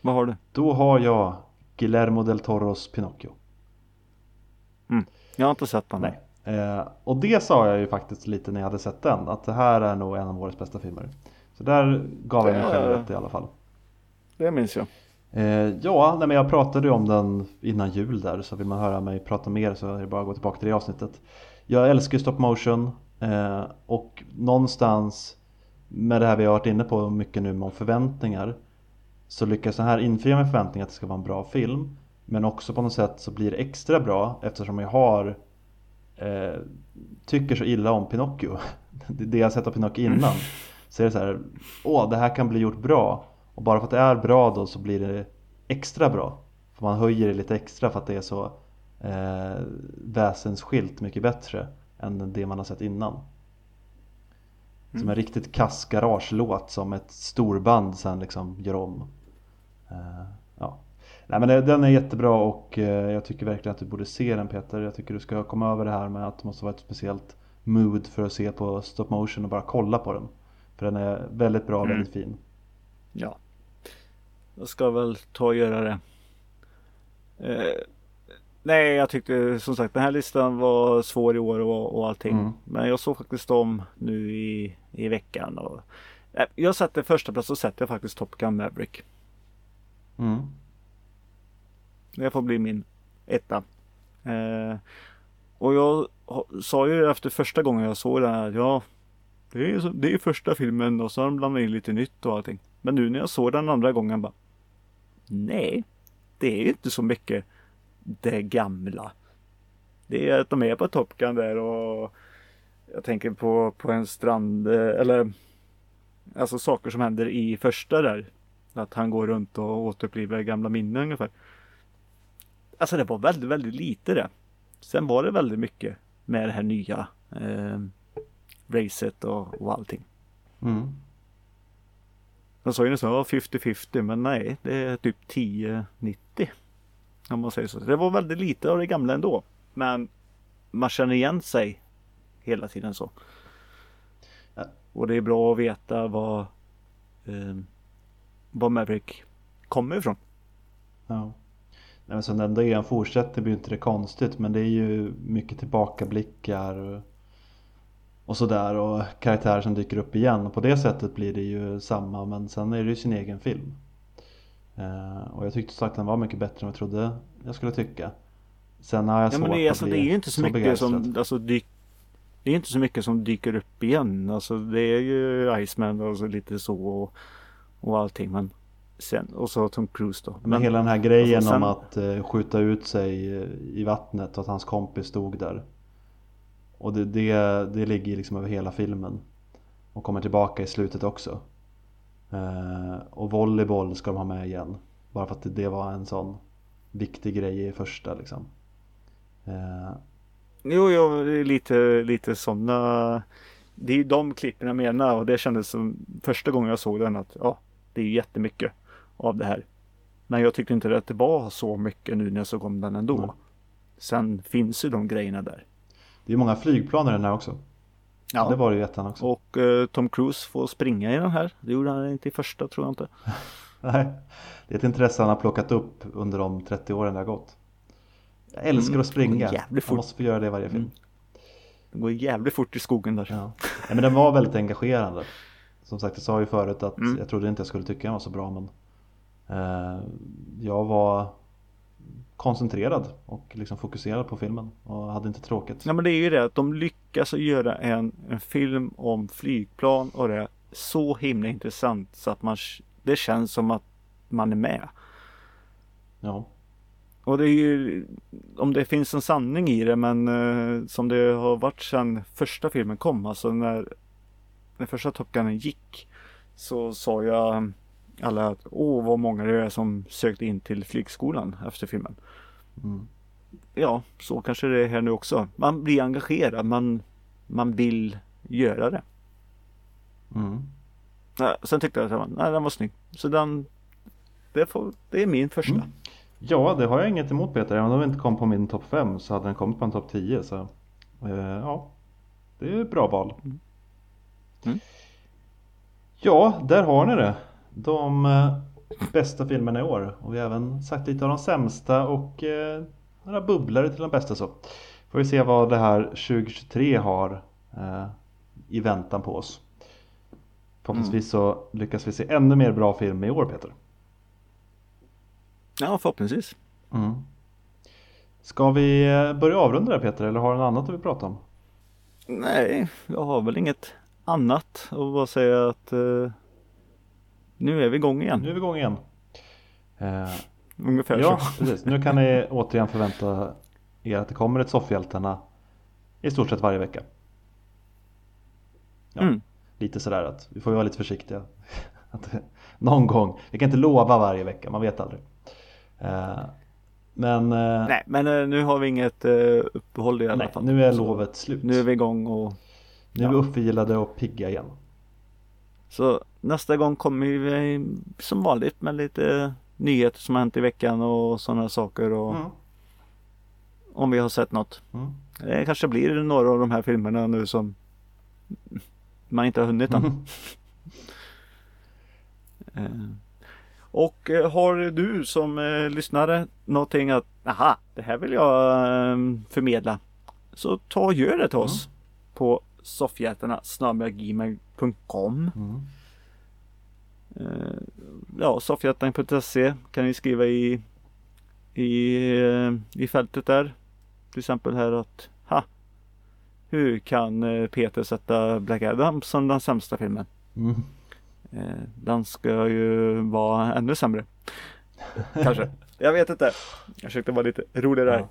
vad har du? då har jag Guillermo del Toros Pinocchio. Jag har inte sett den. Nej. Eh, och det sa jag ju faktiskt lite när jag hade sett den. Att det här är nog en av årets bästa filmer. Så där gav jag mig själv Ja. rätt i alla fall. Det minns jag. Eh, ja, nej, men jag pratade ju om den innan jul där. Så vill man höra mig prata mer så är det bara att gå tillbaka till det avsnittet. Jag älskar stop motion. Eh, och någonstans med det här vi har varit inne på mycket nu med förväntningar. Så lyckas den här infria med förväntningar att det ska vara en bra film. Men också på något sätt så blir det extra bra eftersom jag har eh, tycker så illa om Pinocchio. Det jag sett av Pinocchio innan. Så är det så här, åh det här kan bli gjort bra. Och bara för att det är bra då så blir det extra bra. För man höjer det lite extra för att det är så eh, väsensskilt mycket bättre än det man har sett innan. Som en riktigt kass garagelåt som ett storband sen liksom gör om. Eh, ja. Nej men den är jättebra och eh, jag tycker verkligen att du borde se den Peter. Jag tycker du ska komma över det här med att det måste vara ett speciellt mood för att se på stop motion och bara kolla på den. För den är väldigt bra och Mm. väldigt fin. Ja. Jag ska väl ta och göra det. Eh, nej, jag tyckte som sagt den här listan var svår i år och, och allting. Mm. Men jag såg faktiskt om nu i, i veckan. Och, eh, jag satte första plats och sätter jag faktiskt Top Gun Maverick. Mm. Det får bli min etta. Eh, och jag sa ju efter första gången jag såg den här att ja, det är, det är första filmen och så har de blandat in lite nytt och allting. Men nu när jag såg den andra gången bara Nej, det är ju inte så mycket det gamla. Det är att de är på Top Gun där och jag tänker på, på en strand eh, eller alltså saker som händer i första där. Att han går runt och återupplivar gamla minnen ungefär. Alltså det var väldigt, väldigt lite det. Sen var det väldigt mycket med det här nya eh, racet och, och allting. Mm. Jag sa ju nästan ja, 50-50 men nej det är typ 10-90. Om man säger så. Det var väldigt lite av det gamla ändå. Men man känner igen sig hela tiden så. Ja. Och det är bra att veta vad eh, var Maverick kommer ifrån. Ja. Men det ändå är en fortsättning blir inte det konstigt men det är ju mycket tillbakablickar och, och sådär och karaktärer som dyker upp igen och på det sättet blir det ju samma men sen är det ju sin egen film. Eh, och jag tyckte sagt den var mycket bättre än jag trodde jag skulle tycka. Sen har jag Ja, svårt men det, är, att alltså, bli det är ju inte så, mycket begeistrad. som alltså, dyk, Det är inte så mycket som dyker upp igen. Alltså det är ju Iceman och så lite så och, och allting. Men sen, och så Tom Cruise då. Men, hela den här grejen alltså, sen- om att eh, skjuta ut sig eh, i vattnet och att hans kompis stod där. Och det, det, det ligger liksom över hela filmen. Och kommer tillbaka i slutet också. Eh, och volleyboll ska de ha med igen. Bara för att det, det var en sån viktig grej i första liksom. Eh, Jo, jo, det är lite, lite sådana. Det är ju de klippen jag menar och det kändes som första gången jag såg den att ja, det är ju jättemycket av det här. Men jag tyckte inte att det var så mycket nu när jag såg om den ändå. Mm. Sen finns ju de grejerna där. det är många flygplan i den här också. Ja. Det var det ju ettan också. Och eh, Tom Cruise får springa i den här. Det gjorde han inte i första tror jag inte. Nej, det är ett intresse han har plockat upp under de 30 åren det har gått. Jag älskar Mm, att springa. jävligt måste få göra det i varje film. Mm. Det går jävligt fort i skogen där. Ja. ja, men den var väldigt engagerande. Som sagt, jag sa ju förut att Mm. jag trodde inte jag skulle tycka den var så bra men Jag var koncentrerad och liksom fokuserad på filmen och hade inte tråkigt. Ja men det är ju det att de lyckas göra en, en film om flygplan och det är så himla intressant så att man det känns som att man är med. Ja. Och det är ju om det finns en sanning i det men eh, som det har varit sedan första filmen kom, alltså när, när första Top gick så sa jag alla att åh vad många det är som sökte in till flygskolan efter filmen. Mm. Ja, så kanske det är här nu också. Man blir engagerad, man, man vill göra det. Mm. Ja, sen tyckte jag att nej, den var snygg. Så den, det, får, det är min första. Mm. Ja, det har jag inget emot Peter. Även om den inte kom på min topp 5 så hade den kommit på en topp 10. Så eh, ja, det är ett bra val. Mm. Ja, där har ni det. De eh, bästa filmerna i år. Och vi har även sagt lite av de sämsta och eh, några bubblare till de bästa så. Får vi se vad det här 2023 har eh, i väntan på oss. Förhoppningsvis mm. så lyckas vi se ännu mer bra film i år Peter. Ja, förhoppningsvis. Mm. Ska vi eh, börja avrunda där Peter eller har du något annat du vill prata om? Nej, jag har väl inget annat och bara säga att eh, nu är vi igång igen. Nu är vi igång igen. Eh, Ungefär ja, så. precis. Nu kan ni återigen förvänta er att det kommer ett soffhjältarna i stort sett varje vecka. Ja, mm. Lite sådär att vi får vara lite försiktiga. att, någon gång. Vi kan inte lova varje vecka, man vet aldrig. Eh, men eh, Nej men eh, nu har vi inget uppehåll i alla nej, fall. Nu är lovet slut. Nu är vi igång och Nu är vi uppvilade och pigga igen. Så nästa gång kommer vi som vanligt med lite nyheter som har hänt i veckan och sådana saker och mm. om vi har sett något. Mm. Det kanske blir några av de här filmerna nu som man inte har hunnit än. Mm. Och eh, har du som eh, lyssnare någonting att, aha, det här vill jag eh, förmedla. Så ta och gör det till oss mm. på soffhjältarna gmail.com mm. eh, Ja, soffhjältarna.se kan ni skriva i, i, eh, i fältet där. Till exempel här att, ha, hur kan eh, Peter sätta Black Adam som den sämsta filmen? Mm. Den ska ju vara ännu sämre. Kanske. Jag vet inte. Jag försökte vara lite rolig där. Ja.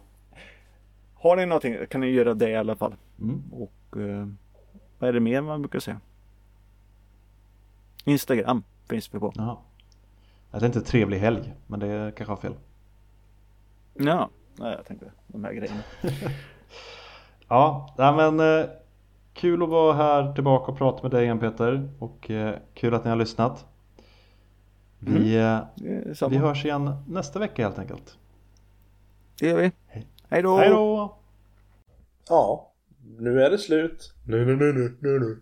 Har ni någonting kan ni göra det i alla fall. Mm. Och eh, vad är det mer man brukar säga? Instagram finns vi på. Jaha. Jag tänkte trevlig helg, men det kanske har fel. Ja, nej, jag tänkte de här grejerna. ja, men eh, Kul att vara här tillbaka och prata med dig igen Peter och eh, kul att ni har lyssnat. Vi, mm. eh, vi hörs igen nästa vecka helt enkelt. Det gör vi. Hej då! Hej då! Ja, nu är det slut. Nu, nu, nu, nu, nu, nu.